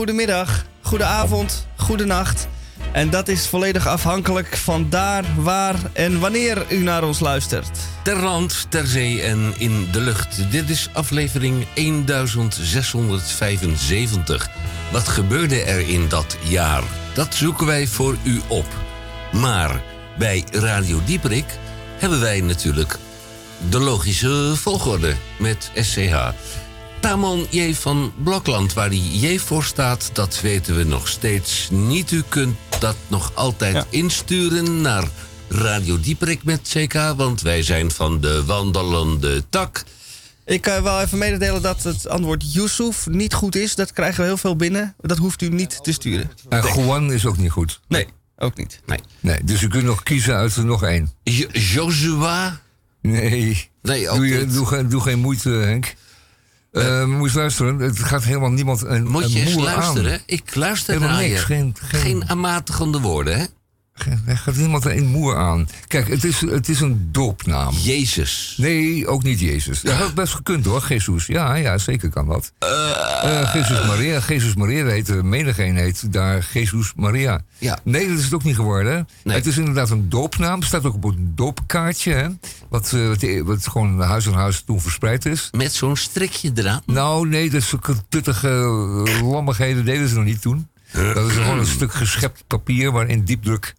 Goedemiddag, goedenavond, goedenacht. En dat is volledig afhankelijk van daar, waar en wanneer u naar ons luistert. Ter land, ter zee en in de lucht. Dit is aflevering 1675. Wat gebeurde er in dat jaar? Dat zoeken wij voor u op. Maar bij Radio Dieperik hebben wij natuurlijk de logische volgorde met SCH. Tamon J. van Blokland, waar die J voor staat, dat weten we nog steeds niet. U kunt dat nog altijd insturen naar Radio Dieperik met CK, want wij zijn van de wandelende tak. Ik uh, wil even mededelen dat het antwoord Yusuf niet goed is. Dat krijgen we heel veel binnen. Dat hoeft u niet te sturen. En Juan is ook niet goed. Nee, ook niet. Nee. nee dus u kunt nog kiezen uit er nog één. Jo Joshua? Nee. Nee, ook doe, je, niet. doe, doe, geen moeite, Henk. Uh, moet je luisteren, het gaat helemaal niemand een Moet een je eens luisteren? aan. Ik luister Helemaal naar niks, je. geen- geen- geen aanmatigende woorden, hè? Er gaat niemand een moer aan. Kijk, het is, het is een doopnaam. Jezus. Nee, ook niet Jezus. Dat had best gekund hoor, Jezus. Ja, ja, zeker kan dat. Eh, Jezus Maria. Jezus Maria heet, menigeen heet daar Jezus Maria. Ja. Nee, dat is het ook niet geworden. Nee. Het is inderdaad een doopnaam. staat ook op een doopkaartje. Hè? Wat, eh, wat, wat gewoon huis aan huis toen verspreid is. Met zo'n strikje eraan. Nou, nee, dat soort tuttige lammigheden deden ze nog niet toen. Dat is gewoon een stuk geschept papier waarin diepdruk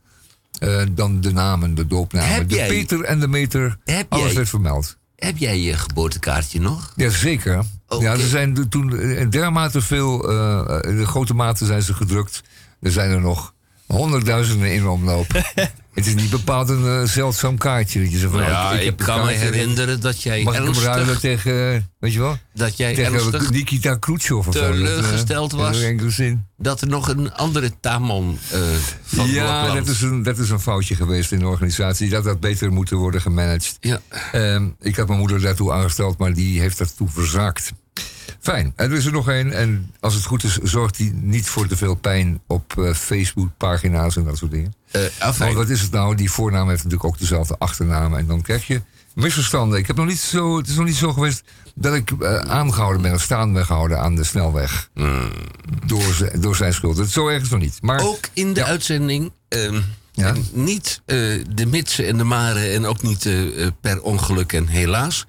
eh, dan de namen, de doopnamen. Heb de jij- Peter en de Meter, alles jij- werd vermeld. Heb jij je geboortekaartje nog? Jazeker. Oké. Ja, er zijn toen in dermate veel, eh, in de grote mate zijn ze gedrukt. Er zijn er nog honderdduizenden in omloop. Het is niet bepaald een eh, zeldzaam kaartje. Dat je zegt van, Nou nou, ja, ik, kan me herinneren dat jij Mag ik hem ernstig, tegen, eh, weet je wel? dat jij Tegen ernstig Nikita Khrushchev of zo. Dat, eh, teleurgesteld was. dat er nog een andere Tamon eh van ja, dat is, een, dat is een foutje geweest in de organisatie. Dat had beter moeten worden gemanaged. Ja. Ehm, ik had mijn moeder daartoe aangesteld, maar die heeft daartoe verzaakt. Fijn. En er is er nog één. En als het goed is, zorgt die niet voor te veel pijn op eh, Facebook-pagina's en dat soort dingen. Want wat is het nou? Die voornaam heeft natuurlijk ook dezelfde achternaam. En dan krijg je misverstanden. Ik heb nog niet zo, het is nog niet zo geweest dat ik eh, aangehouden ben of staan ben gehouden aan de snelweg. Door, ze- door zijn schuld. Het zo erg is nog niet. Maar Ook in de uitzending. ehm, Ja. Niet de mitsen en de maren en ook niet per ongeluk en helaas.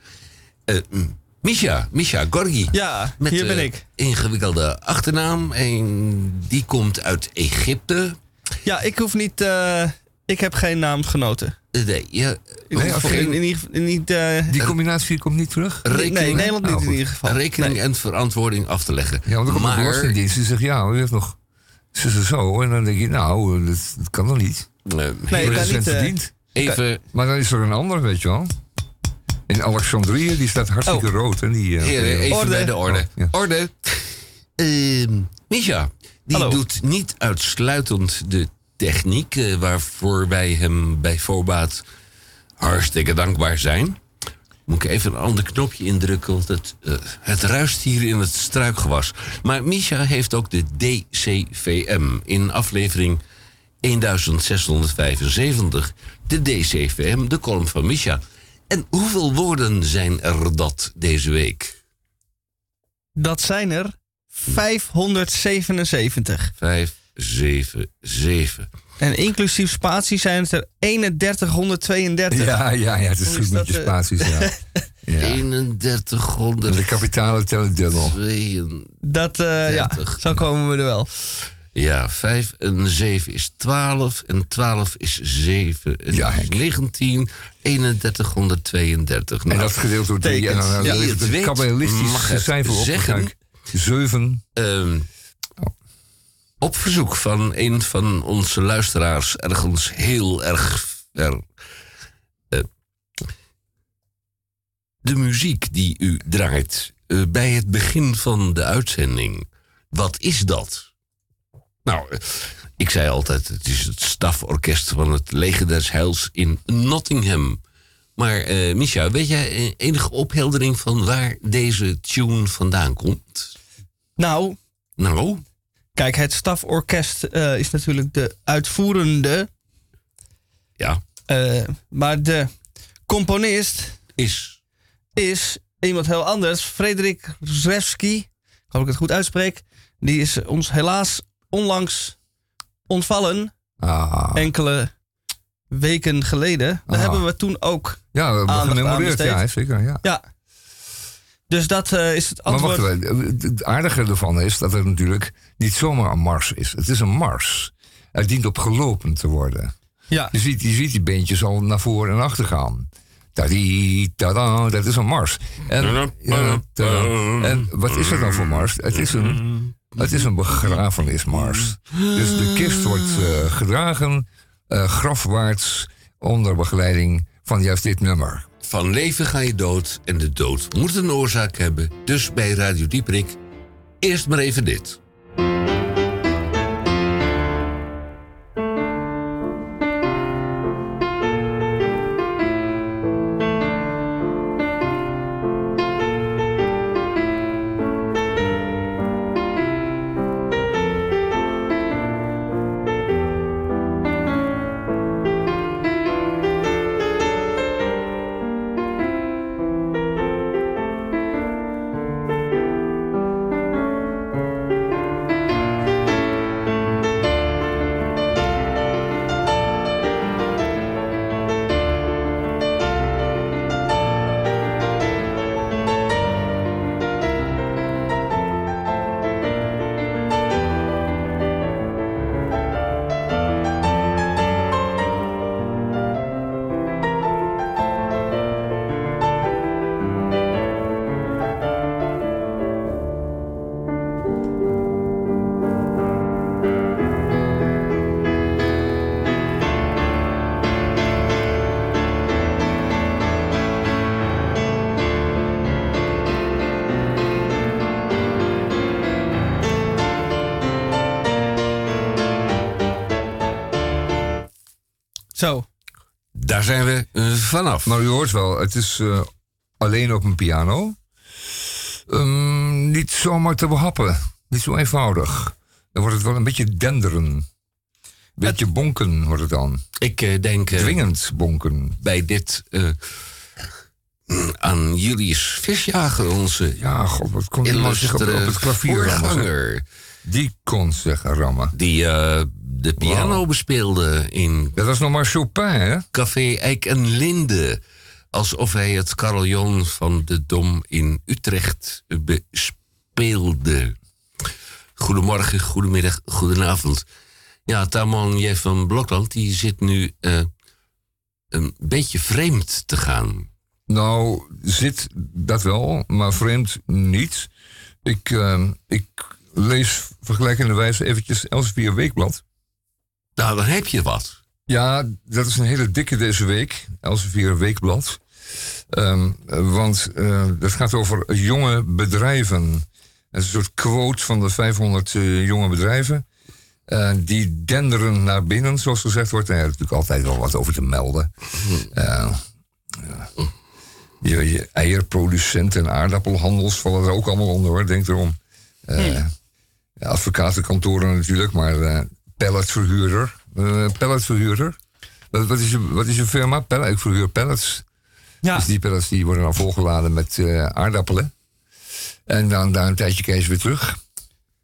Misha, Misha Gorgi. Ja, Met hier ben ik. ingewikkelde achternaam. En die komt uit Egypte. Ja, ik hoef niet... eh, ik heb geen naamgenoten. Eh, Nee, ja, Nee, of. In, in, ieder geval- niet... eh, die combinatie komt niet terug. rekening, nee, Nederland niet Oh, in ieder geval. rekening Nee. en verantwoording af te leggen. Ja, want dan komt de maar, Belastingdienst die zegt, ja, u heeft nog... Ze ze zo. En dan denk je, nou, dat, dat kan nog niet. Nee, Ik kan ben niet, verdiend. even Maar dan is er een ander, weet je wel. In Alexandrië, die staat hartstikke Oh. rood. En die, eh, Heren, even Orde. bij de orde. Oh, ja. Orde. Ehm, Misha, die Hallo. doet niet uitsluitend de techniek... eh, waarvoor wij hem bij voorbaat hartstikke dankbaar zijn. Moet ik even een ander knopje indrukken, want het, eh, het ruist hier in het struikgewas. Maar Misha heeft ook de DCVM in aflevering 1675. De DCVM, de column van Misha. En hoeveel woorden zijn er dat deze week? Dat zijn er 577. 5, 7, 7. En inclusief spatie zijn het er 3132. Ja, ja, ja, het is Hoe goed is met dat, je eh? spaties, ja. ja. En 3100. de kapitalen tellen dubbel. Dat, eh, ja, 30. zo komen we er wel. Ja, 5 en 7 is 12. En 12 is 7. En Ja, is Henk. 19. 3132. En Nou, dat gedeeld door drie. En dan ja, het kabbalistisch mag het cijfer op. zeggen. Kijk, Zeven. ehm, op verzoek van een van onze luisteraars, ergens heel erg ver. eh, de muziek die u draait eh, bij het begin van de uitzending, wat is dat? Nou, ik zei altijd, het is het staforkest van het Leger des Heils in Nottingham. Maar eh Misha, weet jij eh, enige opheldering van waar deze tune vandaan komt? Nou, Nou, kijk, het staforkest eh, is natuurlijk de uitvoerende. ja, maar de componist is. is iemand heel anders. Frederik Rzewski, ik hoop ik het goed uitspreek. Die is ons helaas onlangs ontvallen. Ah. Enkele weken geleden. Daar Ah. hebben we toen ook. Ja, we hebben aandacht gememoreerd. Ja, zeker. Ja. Ja. Dus dat eh, is het Maar antwoord. wacht even. Het aardige ervan is dat het natuurlijk niet zomaar een mars is. Het is een mars. Het dient op gelopen te worden. Ja. Je ziet, je ziet die beentjes al naar voren en achter gaan. Tadie, tada, dat is een mars. En, ja, tada. en wat is dat dan voor mars? Het is een, het is een begrafenismars. Dus de kist wordt eh, gedragen eh, grafwaarts onder begeleiding van juist dit nummer. Van leven ga je dood en de dood moet een oorzaak hebben. Dus bij Radio Dieperik, eerst maar even dit. Daar zijn we eh, vanaf. Maar u hoort wel, het is eh, alleen op een piano. Ehm, niet zomaar te behappen. Niet zo eenvoudig. Dan wordt het wel een beetje denderen. Beetje bonken wordt het dan. Ik eh, denk Dwingend bonken. bij dit aan Julius Visjager, onze Ja, god, wat kon die zich op, op het klavier. Die kon zich rammen. Die de piano bespeelde in Dat was nog maar Chopin, hè? Café Eik en Linde. Alsof hij het carillon van de Dom in Utrecht bespeelde. Goedemorgen, goedemiddag, goedenavond. Ja, Tamon J. van Blokland die zit nu eh, een beetje vreemd te gaan. Nou, zit dat wel, maar vreemd niet. Ik, eh, ik lees vergelijkende wijze eventjes Elsevier Weekblad. Nou, dan heb je wat. Ja, dat is een hele dikke deze week. Elsevier Weekblad. Ehm, want eh, dat gaat over jonge bedrijven. Het is een soort quote van de 500 eh, jonge bedrijven. eh, die denderen naar binnen, zoals gezegd wordt. En er is natuurlijk altijd wel wat over te melden. Eh, ja. je, je eierproducenten en aardappelhandels vallen er ook allemaal onder, hoor. Denk erom. Eh, ja, advocatenkantoren natuurlijk, maar eh palletverhuurder. eh palletverhuurder. Wat, wat, is je, wat is je firma? Pallet, ik verhuur pallets. Ja. Dus die pallets die worden dan volgeladen met eh, aardappelen. En dan daar een tijdje ze weer terug.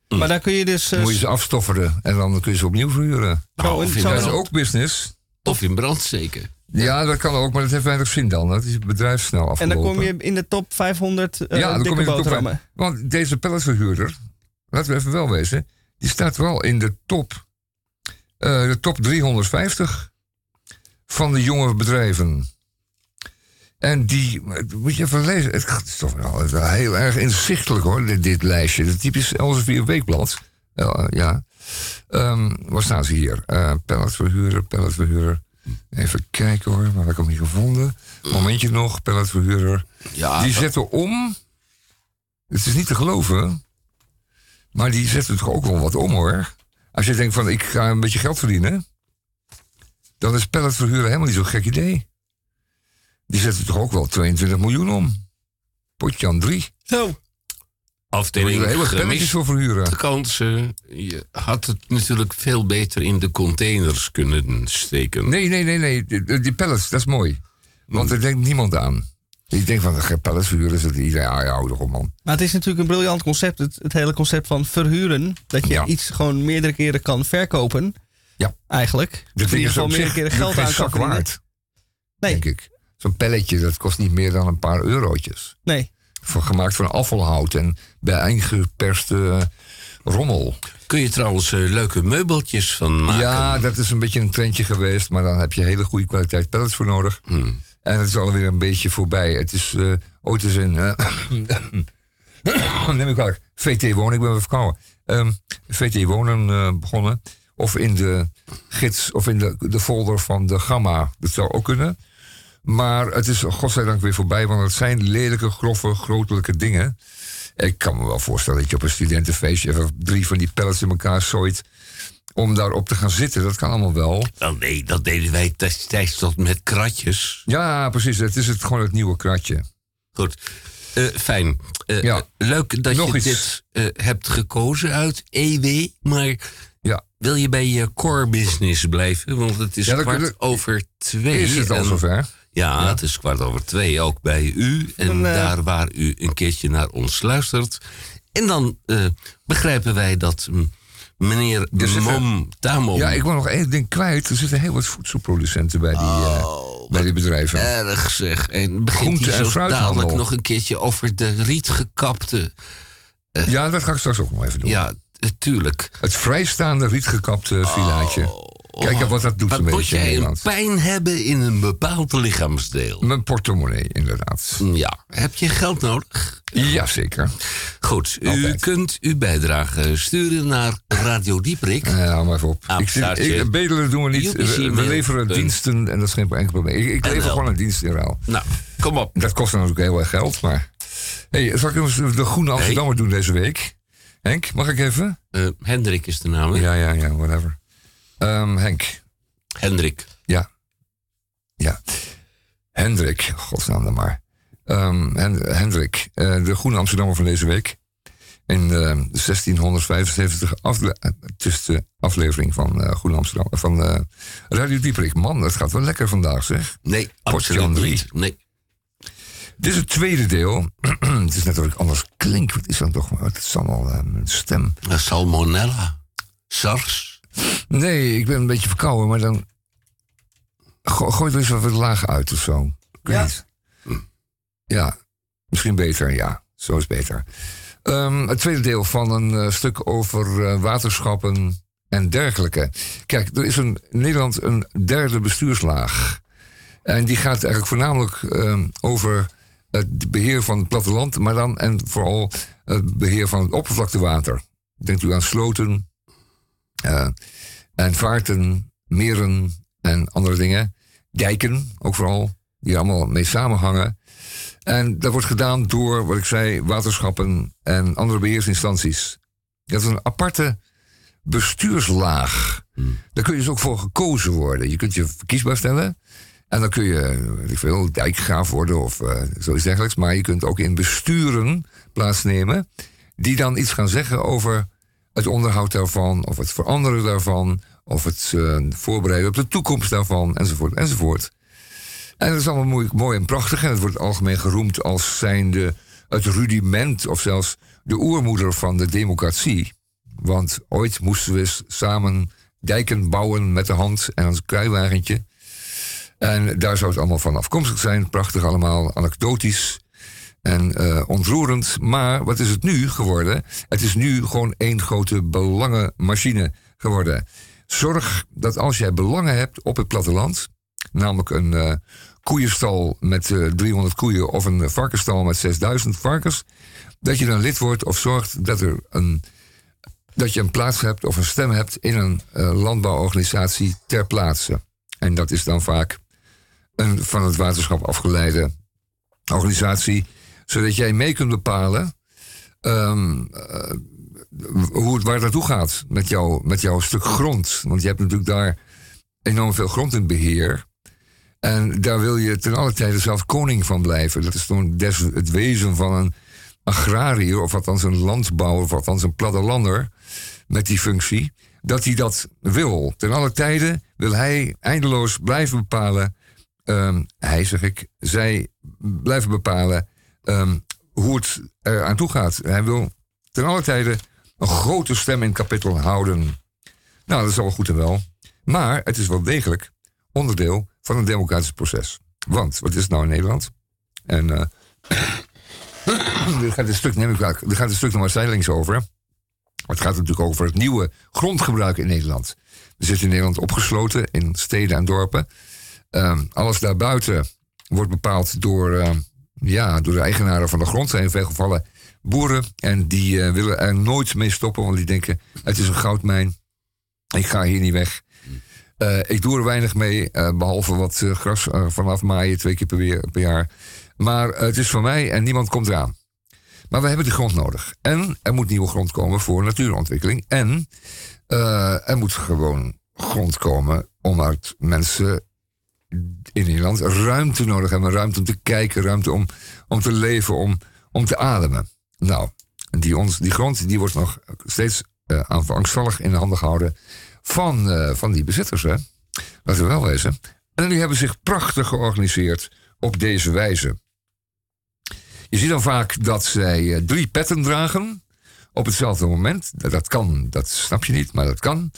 Maar daar kun je dus. Dan eh, moet je ze afstofferen en dan kun je ze opnieuw verhuren. zo of in- in zo Dat is ook business. Of in brand steken. Ja, dat kan ook, maar dat heeft weinig zin dan. Dat is het bedrijf snel en afgelopen. dan kom je in de top 500 eh ja, dan dikke kom je in de top. Want deze palletverhuurder, laten we even wel wezen, die staat wel in de top, de top 350 van de jonge bedrijven. En die, eh, moet je even lezen, het is toch wel heel erg inzichtelijk hoor, dit, dit lijstje. Het typisch Elsevier Weekblad. Ja, ja. Ehm, waar staan ze hier? Eh palletverhuurder, palletverhuurder. Even kijken hoor, waar heb ik hem hier gevonden? Momentje nog, palletverhuurder. Ja, Die zetten om. Het is niet te geloven. Maar die zetten toch ook wel wat om hoor. Als je denkt van ik ga een beetje geld verdienen. Dan is pallet verhuren helemaal niet zo'n gek idee. Die zetten toch ook wel 22 miljoen om. Potjan 3. Zo. Daar moet je afdeling er gemist. voor verhuren. De kans, eh, je had het natuurlijk veel beter in de containers kunnen steken. Nee, nee, nee, nee. Die, die pallets, dat is mooi. Want er denkt niemand aan. Ik denk van, de pellets verhuren is het iedereen, ja, hou toch op man. Maar het is natuurlijk een briljant concept. Het, het hele concept van verhuren. Dat je Ja. iets gewoon meerdere keren kan verkopen. Ja. Eigenlijk. Dat in ding ieder is geval op meerdere keren geld aan kan waard, Nee, denk ik. Zo'n pelletje, dat kost niet meer dan een paar eurotjes. nee. Voor, gemaakt van afvalhout en bijeengeperste rommel. Kun je trouwens eh, leuke meubeltjes van maken? Ja, dat is een beetje een trendje geweest, maar dan heb je hele goede kwaliteit pellets voor nodig. Hmm. En het is alweer een beetje voorbij. Het is eh, ooit eens in. eh, neem ik waar. VT Wonen, ik ben verkouden. Ehm, VT Wonen eh, begonnen. Of in de gids, of in de, de folder van de Gamma. Dat zou ook kunnen. Maar het is godzijdank weer voorbij, want het zijn lelijke, grove, grotelijke dingen. Ik kan me wel voorstellen dat je op een studentenfeestje even drie van die pellets in elkaar zooit. Om daarop te gaan zitten, dat kan allemaal wel. Nou, nee, dat deden wij destijds tot met kratjes. Ja, precies. Het is het, gewoon het nieuwe kratje. Goed. Eh, fijn. Eh, Ja. Leuk dat Nog je iets. dit eh, hebt gekozen uit EW. Maar Ja. wil je bij je core business blijven? Want het is Ja, dat- kwart dat- over twee. Is het al en- zover? Ja, het is kwart over twee, ook bij u. En Dan, daar waar u een keertje naar ons luistert. En dan eh, begrijpen wij dat mm, meneer even- Mom Tamom... Ja, ik wil nog één ding kwijt. Er zitten heel wat voedselproducenten bij die, eh, bij die bedrijven. Erg zeg. En begint Groente- en zo fruithandel. dadelijk nog een keertje over de rietgekapte... ja, dat ga ik straks ook nog even doen. Ja, eh, tuurlijk. Het vrijstaande rietgekapte filaatje. Kijk wat dat doet Wat een moet beetje in jij een pijn hebben in een bepaald lichaamsdeel? Mijn portemonnee, inderdaad. Ja, heb je geld nodig? Jazeker. Goed, u Altijd. kunt uw bijdrage sturen naar Radio Dieprik. Uh, hou maar even op. Ik, zit- staartje. ik, bedelen doen we niet. We, leveren diensten en dat is geen enkel probleem. Ik, ik lever NL. gewoon een dienst in ruil. Nou, kom op. Dat kost dan natuurlijk heel erg geld, maar... Hey, zal ik eens de Groene Amsterdammer doen deze week? Henk, mag ik even? Eh, Hendrik is de naam? Ja, ja, ja, whatever. Ehm, Henk, Hendrik. ja. Ja. Hendrik, godsnaam dan maar. Ehm, Hen- Hendrik, eh, de Groene Amsterdammer van deze week. In eh, 1675 afle de aflevering van eh Groene Amsterdam, van eh, Radio Dieperik. Man, dat gaat wel lekker vandaag, zeg. Nee, absoluut niet. Nee. Dit is het tweede deel. het is net ik anders klink. Wat is dan toch? Het is allemaal eh, mijn stem. Eh, Salmonella. SARS. Nee, ik ben een beetje verkouden, maar dan. Go gooi er eens wat laag uit of zo. Ja. Ja, misschien beter, ja. Zo is beter. Ehm, het tweede deel van een eh, stuk over eh, waterschappen en dergelijke. Kijk, er is een, in Nederland een derde bestuurslaag. En die gaat eigenlijk voornamelijk ehm, over het beheer van het platteland, maar dan en vooral het beheer van het oppervlaktewater. Denkt u aan sloten, eh, en vaarten, meren en andere dingen. Dijken ook vooral, die allemaal mee samenhangen. En dat wordt gedaan door, wat ik zei, waterschappen en andere beheersinstanties. Dat is een aparte bestuurslaag. Daar kun je dus ook voor gekozen worden. Je kunt je verkiesbaar stellen. En dan kun je, weet ik veel, dijkgraaf worden of eh, zoiets dergelijks. Maar je kunt ook in besturen plaatsnemen. Die dan iets gaan zeggen over het onderhoud daarvan. Of het veranderen daarvan. Of het eh, voorbereiden op de toekomst daarvan. Enzovoort, enzovoort. En dat is allemaal mooi, en prachtig. En het wordt algemeen geroemd als zijnde het rudiment of zelfs de oermoeder van de democratie. Want ooit moesten we samen dijken bouwen met de hand en ons kruiwagentje. En daar zou het allemaal van afkomstig zijn. Prachtig allemaal, anekdotisch en eh, ontroerend. Maar wat is het nu geworden? Het is nu gewoon één grote belangenmachine geworden. Zorg dat als jij belangen hebt op het platteland, namelijk een eh, koeienstal met eh, 300 koeien of een varkenstal met 6000 varkens, dat je dan lid wordt of zorgt dat, er een, dat je een plaats hebt of een stem hebt in een landbouworganisatie ter plaatse. En dat is dan vaak een van het waterschap afgeleide organisatie, zodat jij mee kunt bepalen eh, hoe het, waar naartoe gaat met, jou, met jouw stuk grond. Want je hebt natuurlijk daar enorm veel grond in beheer. En daar wil je ten alle tijde zelf koning van blijven. Dat is des, het wezen van een agrariër, of althans een landbouwer, of althans een plattelander met die functie. Dat hij dat wil. Ten alle tijde wil hij eindeloos blijven bepalen ehm, hij zeg ik, zij blijven bepalen ehm, hoe het er aan toe gaat. Hij wil ten alle tijde een grote stem in kapittel houden. Nou, dat is al goed en wel. Maar het is wel degelijk onderdeel van een democratisch proces. Want, wat is het nou in Nederland? En uh, er gaat een stuk, neem ik gaat een stuk nog maar zijdelings over. Het gaat natuurlijk over het nieuwe grondgebruik in Nederland. We zitten in Nederland opgesloten in steden en dorpen. Uh, alles daarbuiten wordt bepaald door, uh, ja, door de eigenaren van de grond. zijn in veel gevallen boeren. En die uh, willen er nooit mee stoppen, want die denken: het is een goudmijn. Ik ga hier niet weg. Uh, ik doe er weinig mee, uh, behalve wat gras vanaf maaien twee keer per, per, jaar. Maar het is van mij en niemand komt eraan. Maar we hebben de grond nodig. En er moet nieuwe grond komen voor natuurontwikkeling. En er moet gewoon grond komen omdat mensen in Nederland ruimte nodig hebben. Ruimte om te kijken, ruimte om, om te leven, om, om te ademen. Nou, die, ons, die grond die wordt nog steeds aanvangsvallig in de handen gehouden van, uh, van die bezitters. Hè? Laten we wel wezen. En die hebben zich prachtig georganiseerd op deze wijze. Je ziet dan vaak dat zij uh, drie petten dragen op hetzelfde moment. Dat kan, dat snap je niet, maar dat kan.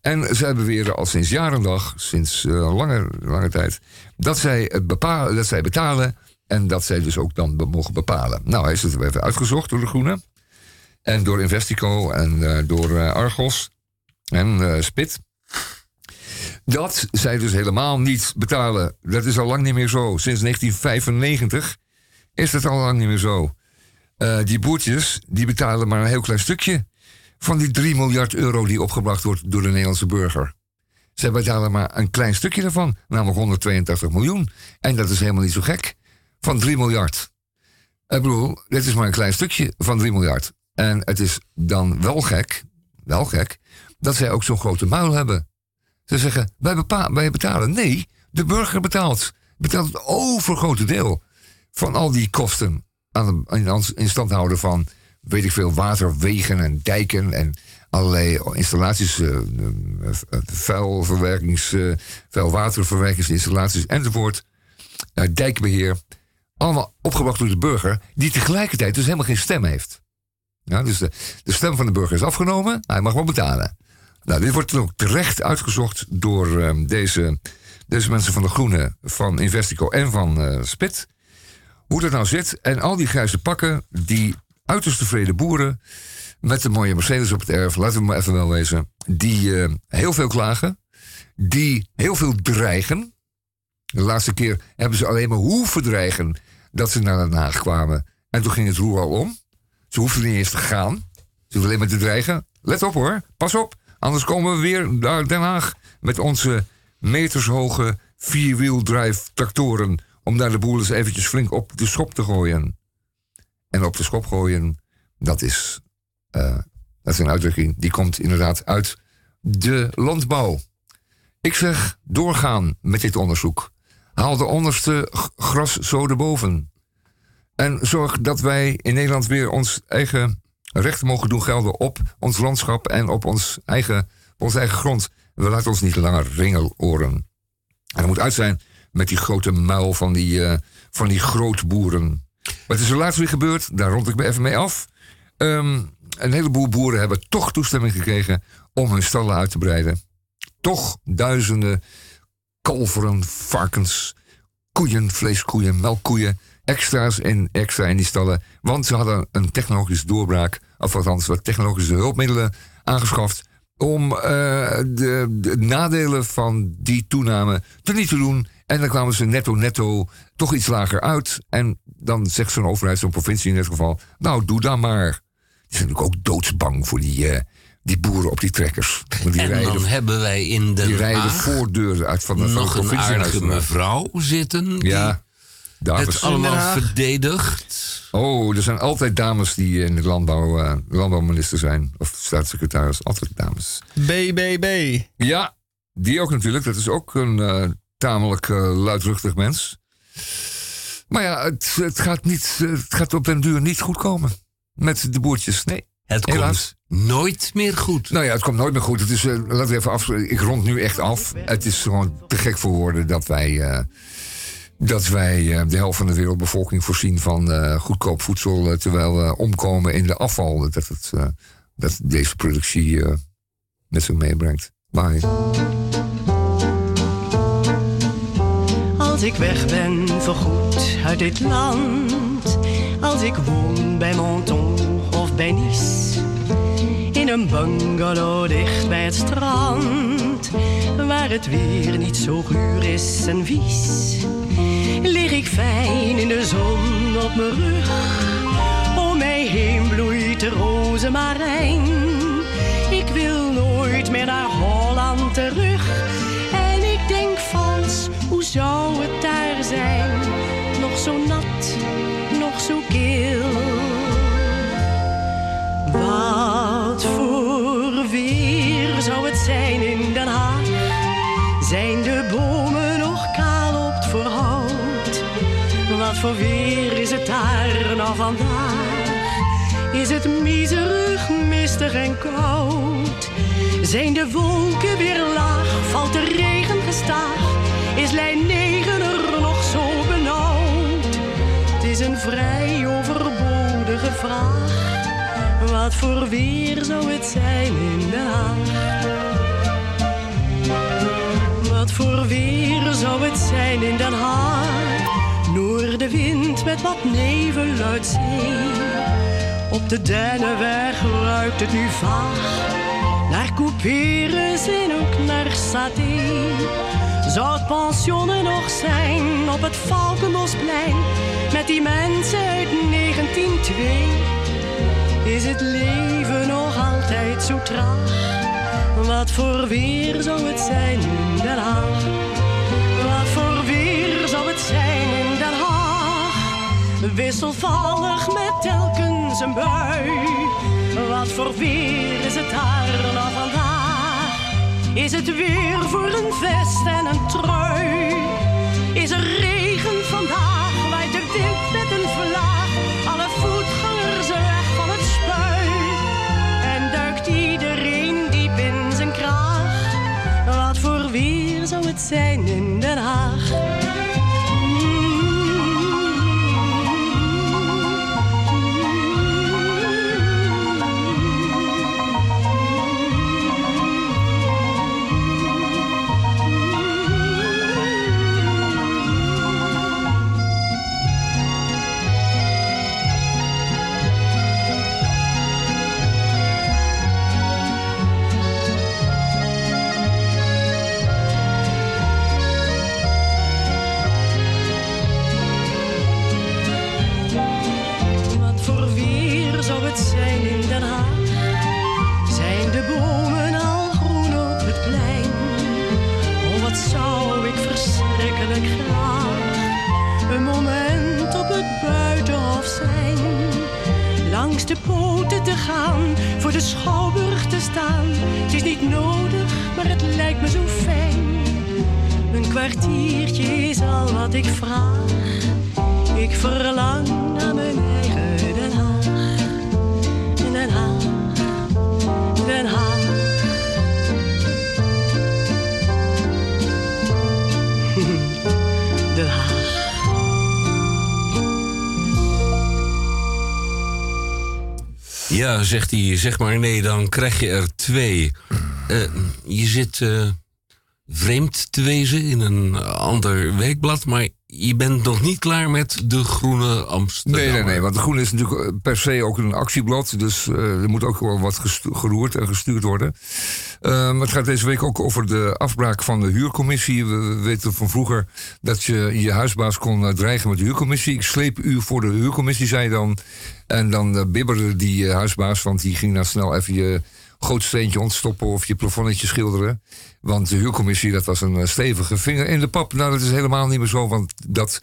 En zij beweren al sinds jaren dag, sinds uh, lange, lange tijd, dat zij, bepalen, dat zij betalen en dat zij dus ook dan mogen bepalen. Nou, hij is het even uitgezocht door de Groene. En door Investico en door Argos en Spit. Dat zij dus helemaal niet betalen. Dat is al lang niet meer zo. Sinds 1995 is dat al lang niet meer zo. Uh, die boertjes die betalen maar een heel klein stukje van die 3 miljard euro die opgebracht wordt door de Nederlandse burger. Zij betalen maar een klein stukje daarvan, namelijk 182 miljoen. En dat is helemaal niet zo gek. Van 3 miljard. Ik bedoel, dit is maar een klein stukje van 3 miljard. En het is dan wel gek, wel gek, dat zij ook zo'n grote muil hebben. Ze zeggen, wij, wij, betalen. Nee, de burger betaalt. Betaalt het overgrote deel van al die kosten aan in stand houden van, weet ik veel, waterwegen en dijken en allerlei installaties, uh, vuilverwerkings, uh, vuilwaterverwerkingsinstallaties enzovoort. Dijkbeheer. Allemaal opgebracht door de burger, die tegelijkertijd dus helemaal geen stem heeft. Dus de, stem van de burger is afgenomen, hij mag wel betalen. Nou, dit wordt ook terecht uitgezocht door uh, deze, deze mensen van de Groene, van Investico en van Spit. Hoe dat nou zit. En al die grijze pakken, die uiterst tevreden boeren. met de mooie Mercedes op het erf, laten we maar even wel wezen. die uh, heel veel klagen. die heel veel dreigen. De laatste keer hebben ze alleen maar hoeven dreigen. dat ze naar Den Haag kwamen. En toen ging het roer al om. Ze hoefden niet eens te gaan. Ze hoefden alleen maar te dreigen. Let op hoor, pas op. Anders komen we weer naar Den Haag met onze metershoge vierwieldrive tractoren. Om daar de boel eens eventjes flink op de schop te gooien. En op de schop gooien, dat is, uh, dat is een uitdrukking die komt inderdaad uit de landbouw. Ik zeg doorgaan met dit onderzoek. Haal de onderste gras zo erboven. En zorg dat wij in Nederland weer ons eigen rechten mogen doen gelden op ons landschap en op ons eigen, onze eigen grond. We laten ons niet langer ringeloren. En dat moet uit zijn met die grote muil van die, uh, van die grootboeren. Wat is er laatst weer gebeurd? Daar rond ik me even mee af. Um, een heleboel boeren hebben toch toestemming gekregen om hun stallen uit te breiden. Toch duizenden kalveren, varkens, koeien, vleeskoeien, melkkoeien extra's in, extra in die stallen. Want ze hadden een technologische doorbraak, of althans wat technologische hulpmiddelen aangeschaft. om uh, de, de, nadelen van die toename te niet te doen. En dan kwamen ze netto netto toch iets lager uit. En dan zegt zo'n overheid, zo'n provincie in dit geval... nou, doe dan maar. Die zijn natuurlijk ook doodsbang voor die... Uh, die boeren op die trekkers. Die en rijden, dan hebben wij in de Die rijden de voordeur uit van de, nog van een aardige mevrouw zitten. Ja, dames. Het allemaal verdedigd. Oh, er zijn altijd dames die in de landbouw, uh, landbouwminister zijn. Of staatssecretaris, altijd dames. BBB. Ja, die ook natuurlijk. Dat is ook een uh, tamelijk uh, luidruchtig mens. Maar ja, het, het, gaat niet, het gaat op den duur niet goed komen. Met de boertjes, nee. Het Helaas. komt nooit meer goed. Nou ja, het komt nooit meer goed. Het is, laten we even af. Ik rond nu echt af. Het is gewoon te gek voor woorden dat wij dat wij eh, de helft van de wereldbevolking voorzien van eh, goedkoop voedsel, eh, terwijl we omkomen in de afval. Dat, het, eh, dat deze productie eh, met zich meebrengt. Bye. Als ik weg ben voorgoed uit dit land, als ik woon bij Menton of bij Nice, in een bungalow dicht bij het strand, waar het weer niet zo guur is en vies, lig ik fijn in de zon op mijn rug. Om mij heen bloeit de rozemarijn. Ik wil nooit meer naar Holland terug. En ik denk vals, hoe zou zijn? Nog zo nat, nog zo kil. Wat voor weer zou het zijn in Den Haag? Zijn de bomen nog kaal op het voorhout? Wat voor weer is het daar nou vandaag? Is het miserig, mistig en koud? Zijn de wolken weer laag? Valt de regen gestaag? Is lijn vrij overbodige vraag. Wat voor weer zou het zijn in Den Haag? Wat voor weer zou het zijn in Den Haag? Noordenwind met wat nevel uit zee. Op de Dennenweg ruikt het nu vaag. Naar couperus ook naar saté. Zou het pensionnen nog zijn op het Valkenbosplein? Met die mensen uit 1902. Is het leven nog altijd zo traag? Wat voor weer zou het zijn in Den Haag? Wat voor weer zou het zijn in Den Haag? Wisselvallig met telkens een bui. Wat voor weer is het daar? Is het weer voor een vest en een trui? Is er regen vandaag? Waait de wind met een vlaag? Alle voetgangers weg van het spui. En duikt iedereen diep in zijn kraag? Wat voor weer zou het zijn in Den Haag? De poten te gaan, voor de schouwburg te staan. Het is niet nodig, maar het lijkt me zo fijn. Een kwartiertje is al wat ik vraag. Ik verlang naar mijn eigen Den Haag. Den Haag, Den Haag. Ja, zegt hij, zeg maar nee, dan krijg je er twee. Eh, je zit eh, vreemd te wezen in een ander weekblad, maar je bent nog niet klaar met de Groene Amsterdam. Nee, nee, nee, want de Groene is natuurlijk eh, per se ook een actieblad. Dus eh, er moet ook wel wat geroerd en gestuurd worden. Ehm, het gaat deze week ook over de afbraak van de huurcommissie. We, we weten van vroeger dat je je huisbaas kon eh, dreigen met de huurcommissie. Ik sleep u voor de huurcommissie, zei dan. En dan bibberde die huisbaas, want die ging dan snel even je gootsteentje ontstoppen of je plafonnetje schilderen. Want de huurcommissie, dat was een eh, stevige vinger in de pap. Nou, dat is helemaal niet meer zo, want dat,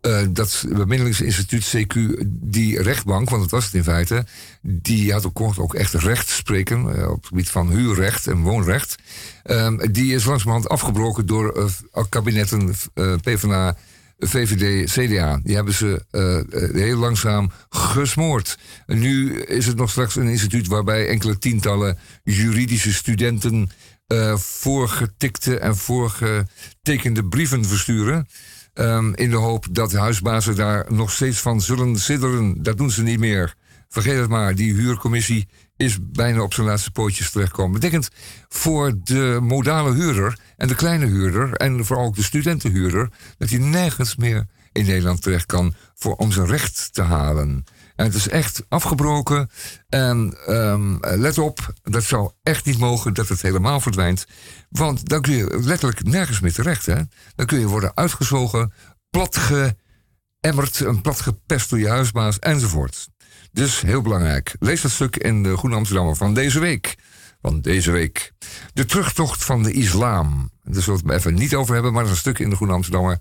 eh, dat bemiddelingsinstituut CQ, die rechtbank, want dat was het in feite, die had ook, ook echt recht spreken eh, op het gebied van huurrecht en woonrecht. Ehm, die is langzamerhand afgebroken door kabinetten PvdA, VVD, CDA. Die hebben ze eh, eh, heel langzaam gesmoord. Nu is het nog straks een instituut waarbij enkele tientallen juridische studenten eh, voorgetikte en voorgetekende brieven versturen. Ehm, in de hoop dat huisbazen daar nog steeds van zullen sidderen. Dat doen ze niet meer. Vergeet het maar, die huurcommissie is bijna op zijn laatste pootjes terechtgekomen. Betekent voor de modale huurder en de kleine huurder... en vooral ook de studentenhuurder... dat hij nergens meer in Nederland terecht kan voor, om zijn recht te halen. En het is echt afgebroken. En um, let op, dat zou echt niet mogen dat het helemaal verdwijnt. Want dan kun je letterlijk nergens meer terecht. Hè? Dan kun je worden uitgezogen, platgeëmmerd, een platgepest door je huisbaas enzovoort. Dus heel belangrijk. Lees dat stuk in de Groene Amsterdammer van deze week. Van deze week. De terugtocht van de islam. Daar zullen we het even niet over hebben, maar dat is een stuk in de Groene Amsterdammer.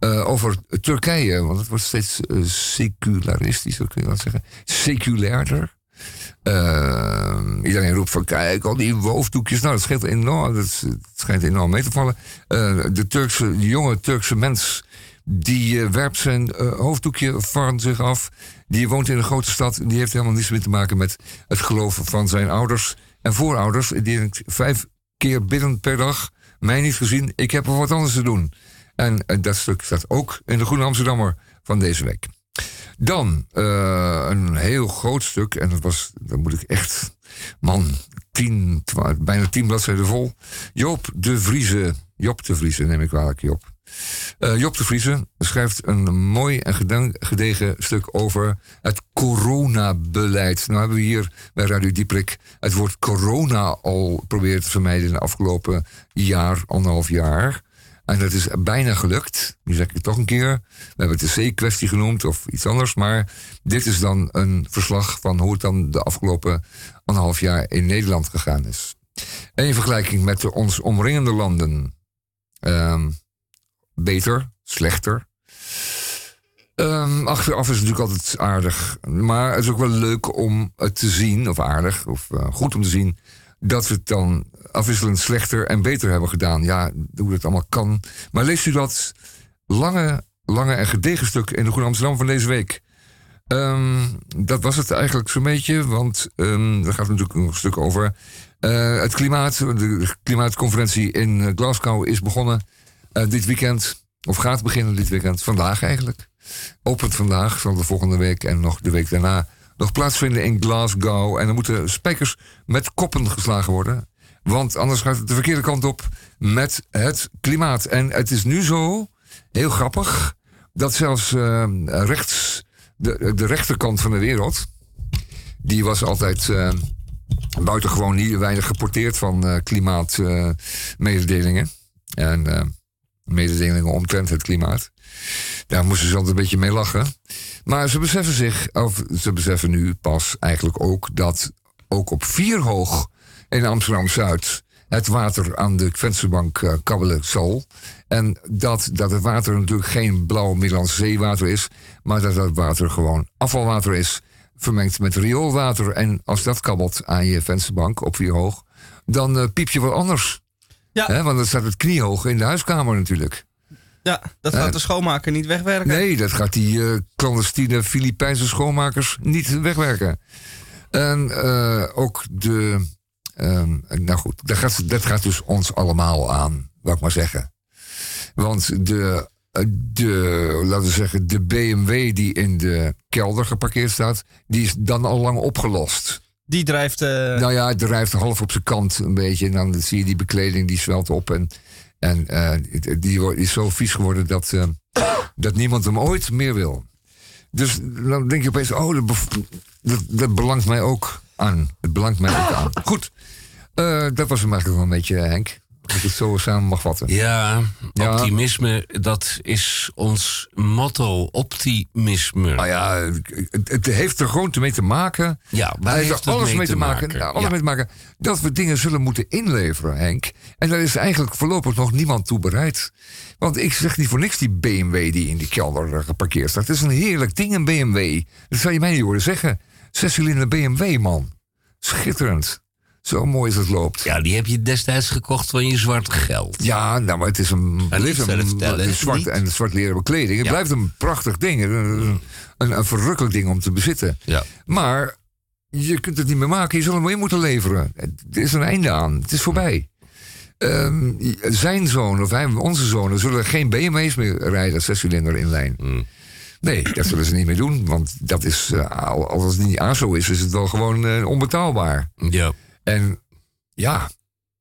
Uh, over Turkije, want het wordt steeds uh, secularistischer, kun je dat zeggen. Seculairder. Uh, iedereen roept van kijk, al die woofdoekjes. Nou, dat, scheelt enorm, dat, schijnt enorm mee te vallen. de, Turkse, jonge Turkse mens die werpt zijn hoofddoekje van zich af. Die woont in een grote stad. Die heeft helemaal niets meer te maken met het geloven van zijn ouders en voorouders. Die denkt vijf keer bidden per dag. Mij niet gezien, ik heb er wat anders te doen. En, dat stuk staat ook in de Groene Amsterdammer van deze week. Dan uh, een heel groot stuk, en dat was, dan moet ik echt, man, tien, bijna tien bladzijden vol. Joop de Vrieze, Job de Vrieze neem ik kwalijk, Job. Uh, Job de Vrieze schrijft een mooi en gedegen stuk over het coronabeleid. Nou hebben we hier bij Radio Dieprik het woord corona al proberen te vermijden in de afgelopen jaar, anderhalf jaar. En dat is bijna gelukt. Nu zeg ik het toch een keer. We hebben het de C-kwestie genoemd of iets anders. Maar dit is dan een verslag van hoe het dan de afgelopen anderhalf jaar in Nederland gegaan is. In vergelijking met de ons omringende landen. Um, beter, slechter. Um, achteraf is het natuurlijk altijd aardig. Maar het is ook wel leuk om het te zien, of aardig, of uh, goed om te zien dat we het dan afwisselend slechter en beter hebben gedaan. Ja, hoe dat allemaal kan. Maar leest u dat lange, lange en gedegen stuk in de Groene Amsterdam van deze week? Um, dat was het eigenlijk zo'n beetje, want um, er gaat natuurlijk nog een stuk over. Uh, het klimaat, de klimaatconferentie in Glasgow is begonnen uh, dit weekend. Of gaat beginnen dit weekend. Vandaag eigenlijk. Opent vandaag, zal de volgende week en nog de week daarna nog plaatsvinden in Glasgow. En dan moeten spijkers met koppen geslagen worden. Want anders gaat het de verkeerde kant op met het klimaat. En het is nu zo, heel grappig, dat zelfs uh, rechts, de, de rechterkant van de wereld, die was altijd uh, buitengewoon niet weinig geporteerd van uh, klimaatmededelingen. en mededelingen omtrent het klimaat. Daar moesten ze altijd een beetje mee lachen. Maar ze beseffen zich, of ze beseffen nu pas eigenlijk ook dat ook op Vierhoog in Amsterdam Zuid het water aan de vensterbank uh, kabbelen zal. En dat, dat het water natuurlijk geen blauw Middellandse zeewater is, maar dat het water gewoon afvalwater is, vermengd met rioolwater. En als dat kabbelt aan je vensterbank op Vierhoog, dan uh, piep je wat anders. Ja. want dan staat het kniehoog in de huiskamer natuurlijk. Ja, dat gaat de schoonmaker niet wegwerken. Nee, dat gaat die uh, clandestine Filipijnse schoonmakers niet wegwerken. En uh, ook de. Um, nou goed, dat gaat, dat gaat dus ons allemaal aan, wou ik maar zeggen. Want de, de, laten we zeggen, de BMW die in de kelder geparkeerd staat, die is dan al lang opgelost. Die drijft. Uh... Nou ja, het drijft half op zijn kant een beetje. En dan zie je die bekleding die zwelt op. En en uh, die is zo vies geworden dat, uh, dat niemand hem ooit meer wil. Dus dan denk je opeens, oh, dat, dat, dat belangt mij ook aan. Het belangt mij ook aan. Goed, dat was hem eigenlijk wel een beetje, Henk. Als ik het zo samen mag vatten. Ja, optimisme, dat is ons motto. Optimisme. Nou ja, het, het heeft er gewoon mee te maken. Ja, waar heeft, heeft alles mee te maken? maken? alles mee te maken dat we dingen zullen moeten inleveren, Henk. En daar is eigenlijk voorlopig nog niemand toe bereid. Want ik zeg niet voor niks die BMW die in die kelder geparkeerd staat. Het is een heerlijk ding, een BMW. Dat zou je mij niet horen zeggen. Zescilinder BMW, man. Schitterend. Zo mooi als het loopt. Ja, die heb je destijds gekocht van je zwart geld. Ja, nou, maar het is een, blijft een, een zwart en zwart leren bekleding. Het blijft een prachtig ding. Een, een, verrukkelijk ding om te bezitten. Ja. Maar je kunt het niet meer maken. Je zal hem weer moeten leveren. Er is een einde aan. Het is voorbij. Ehm, zijn zoon of hij, onze zonen zullen geen BMW's meer rijden, zescilinder inlijn. Hmm. Nee, dat zullen ze niet meer doen. Want dat is, eh, al- als het niet aan zo is, is het wel gewoon eh, onbetaalbaar. Ja. En ja,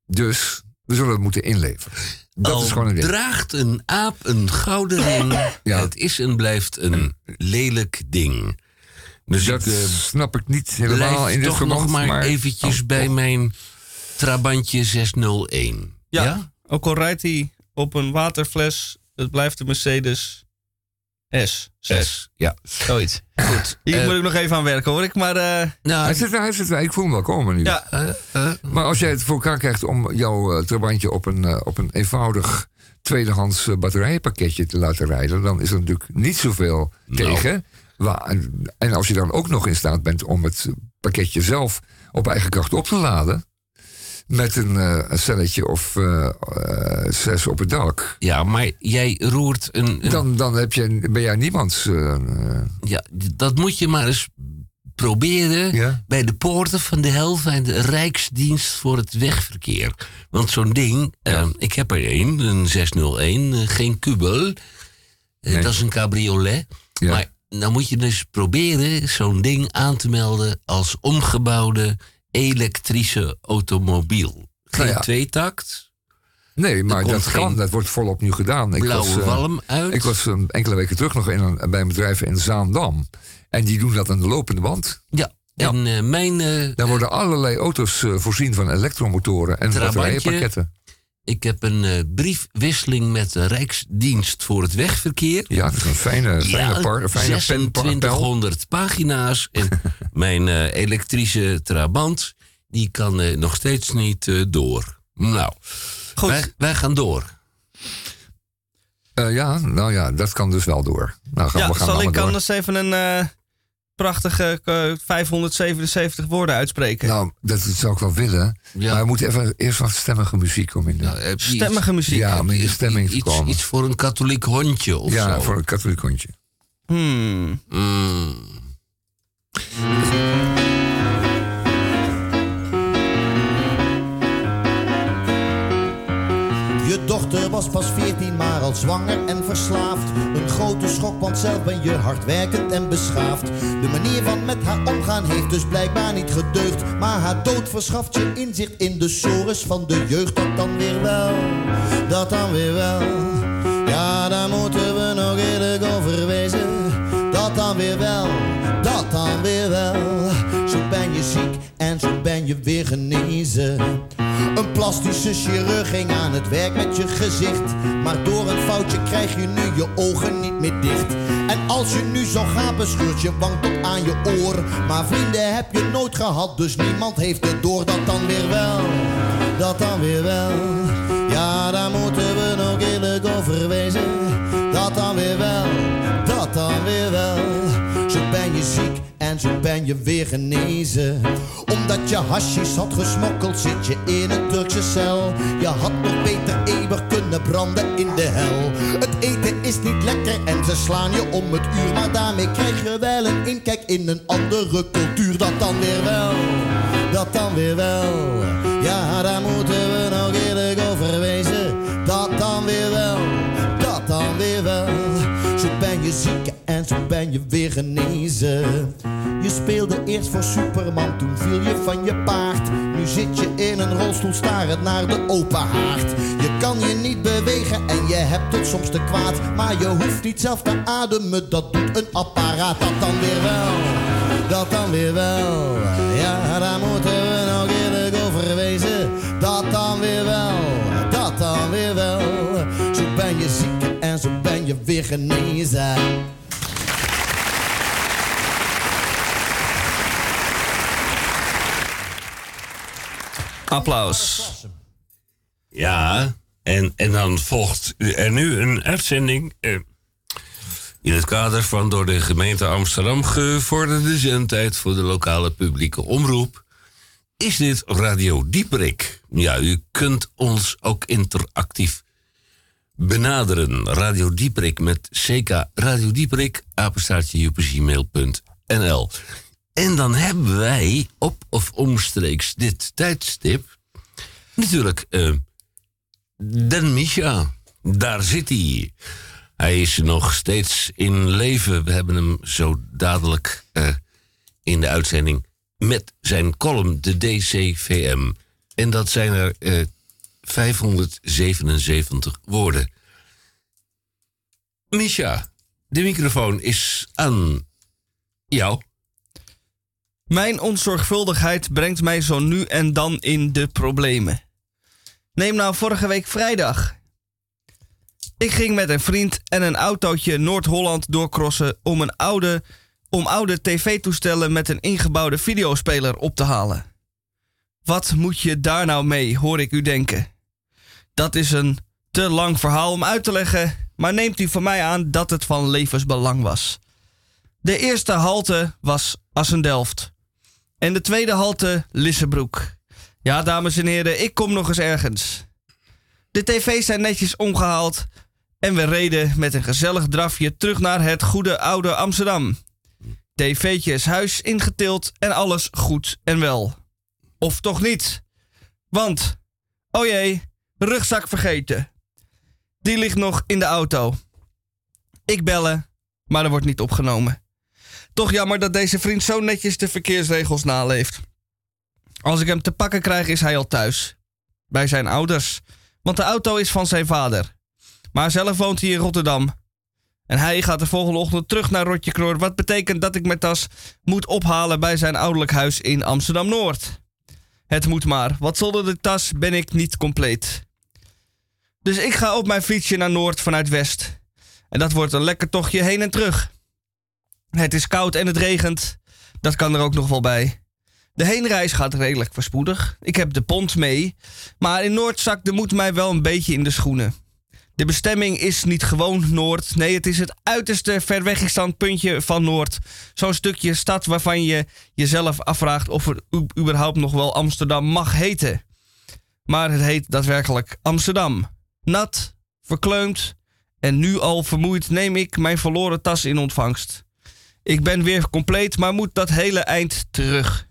dus we zullen het moeten inleveren. Dat Al is gewoon een ding. draagt een aap een gouden ring. Ja. Het is en blijft een lelijk ding. Dus Dat ik eh, snap ik niet helemaal in dit toch verband. nog maar, maar eventjes Oh, bij oh. mijn Trabantje 601. Ja. ja? Ook al rijdt hij op een waterfles, het blijft de Mercedes S. 6. S. Ja. Zoiets. Goed. Hier Eh, moet ik nog even aan werken hoor. Ik maar, eh, nou, Hij zit, er, hij zit er. Ik voel hem wel komen nu. ja, eh, Maar als jij het voor elkaar krijgt om jouw trabantje op een, op een eenvoudig tweedehands eh, batterijpakketje te laten rijden, dan is er natuurlijk niet zoveel Nou. tegen. Wa- en als je dan ook nog in staat bent om het pakketje zelf op eigen kracht op te laden, met een, eh, een celletje of eh, eh, zes op het dak, ja, maar jij roert een... een- dan, dan heb je, ben jij niemands. ja, dat moet je maar eens proberen Ja. bij de poorten van de helft en de Rijksdienst voor het Wegverkeer. Want zo'n ding, eh, ik heb er één, een 601, eh, geen kubel. Nee. Dat is een cabriolet. Ja. Maar dan moet je dus proberen zo'n ding aan te melden als omgebouwde elektrische automobiel. Geen Nou ja. tweetakt, nee, maar dat kan, dat wordt volop nu gedaan. Ik blauwe was, eh, walm uit. Ik was um, enkele weken terug nog in een, bij een bedrijf in Zaandam. En die doen dat aan de lopende band. ja, Ja. en eh, mijn... eh, Daar worden allerlei auto's eh, voorzien van elektromotoren en Trabantje. Ik heb een eh, briefwisseling met de Rijksdienst voor het Wegverkeer. Ja, dat is een fijne, fijne, par, een fijne pen, pa- pel. 2600 pagina's. En mijn eh, elektrische Trabant, die kan eh, nog steeds niet eh, door. Nou, Goed. Wij, wij gaan door. Eh, ja, nou ja, dat kan dus wel door. Nou, gaan, ja we gaan zal ik door. anders even een eh, prachtige eh, 577 woorden uitspreken? Nou, dat zou ik wel willen. Ja. Maar we moeten even eerst wat stemmige muziek komen in. Nou, Stemmige muziek. ja, om in de stemming te iets, komen. iets voor een katholiek hondje of ja, zo. voor een katholiek hondje. Hmm. Mm. Je dochter was pas 14, maar al zwanger en verslaafd. Een grote schok, want zelf ben je hardwerkend en beschaafd. De manier van met haar omgaan heeft dus blijkbaar niet gedeugd. Maar haar dood verschaft je inzicht in de sores van de jeugd. Dat dan weer wel, dat dan weer wel. Ja, daar moeten we nog eerlijk over wezen. Dat dan weer wel, dat dan weer wel. Zo ben je ziek en zo ben je weer genezen. Een plastische chirurg ging aan het werk met je gezicht. Maar door een foutje krijg je nu je ogen niet meer dicht. En als je nu zou gaan, bescheurt je wang tot aan je oor. Maar vrienden heb je nooit gehad, dus niemand heeft het door. Dat dan weer wel, dat dan weer wel. Ja, daar moeten we nog eerlijk over wezen. Ziek en zo ben je weer genezen. Omdat je hasjes had gesmokkeld, zit je in een Turkse cel. Je had nog beter eeuwig kunnen branden in de hel. Het eten is niet lekker en ze slaan je om het uur. Maar daarmee krijg je wel een inkijk in een andere cultuur. Dat dan weer wel, dat dan weer wel. Ja, daar moeten we nog eerlijk over wezen. Dat dan weer wel, dat dan weer wel. Zo ben je ziek en zo ben je weer genezen. Je speelde eerst voor Superman, toen viel je van je paard. Nu zit je in een rolstoel starend naar de open haard. Je kan je niet bewegen en je hebt het soms te kwaad. Maar je hoeft niet zelf te ademen, dat doet een apparaat. Dat dan weer wel, dat dan weer wel. Ja, daar moeten we nog eerlijk over wezen. Dat dan weer wel, dat dan weer wel. Zo ben je ziek en zo ben je weer genezen. Applaus. Ja, en, en dan volgt er nu een uitzending. eh, in het kader van door de gemeente Amsterdam gevorderde zendtijd voor de lokale publieke omroep. Is dit Radio Dieperik? Ja, u kunt ons ook interactief benaderen. Radio Dieperik met CK Radio Dieperik, apenstaartje. En dan hebben wij op of omstreeks dit tijdstip natuurlijk eh, Den Misha, daar zit hij. Hij is nog steeds in leven. We hebben hem zo dadelijk uh, in de uitzending met zijn column, de DCVM. En dat zijn er uh, 577 woorden. Misha, de microfoon is aan jou. Mijn onzorgvuldigheid brengt mij zo nu en dan in de problemen. Neem nou vorige week vrijdag. Ik ging met een vriend en een autootje Noord-Holland doorcrossen om, een oude, oude tv-toestellen met een ingebouwde videospeler op te halen. Wat moet je daar nou mee, hoor ik u denken. Dat is een te lang verhaal om uit te leggen, maar neemt u van mij aan dat het van levensbelang was. De eerste halte was Assendelft. En de tweede halte Lissebroek. Ja, dames en heren, ik kom nog eens ergens. De tv's zijn netjes omgehaald en we reden met een gezellig drafje terug naar het goede oude Amsterdam. TV'tje is huis ingetild en alles goed en wel. Of toch niet? Want, oh jee, rugzak vergeten. Die ligt nog in de auto. Ik bellen, maar er wordt niet opgenomen. Toch jammer dat deze vriend zo netjes de verkeersregels naleeft. Als ik hem te pakken krijg, is hij al thuis. Bij zijn ouders. Want de auto is van zijn vader. Maar zelf woont hij in Rotterdam. En hij gaat de volgende ochtend terug naar Rotjekroor. Wat betekent dat ik mijn tas moet ophalen bij zijn ouderlijk huis in Amsterdam Noord. Het moet maar, want zonder de tas ben ik niet compleet. Dus ik ga op mijn fietsje naar Noord vanuit West. En dat wordt een lekker tochtje heen en terug. Het is koud en het regent. Dat kan er ook nog wel bij. De heenreis gaat redelijk verspoedig. Ik heb de pont mee. Maar in Noord zakt de moed mij wel een beetje in de schoenen. De bestemming is niet gewoon Noord. Nee, het is het uiterste verwegstand puntje van Noord. Zo'n stukje stad waarvan je jezelf afvraagt of het überhaupt nog wel Amsterdam mag heten. Maar het heet daadwerkelijk Amsterdam. Nat, verkleumd en nu al vermoeid neem ik mijn verloren tas in ontvangst. Ik ben weer compleet, maar moet dat hele eind terug.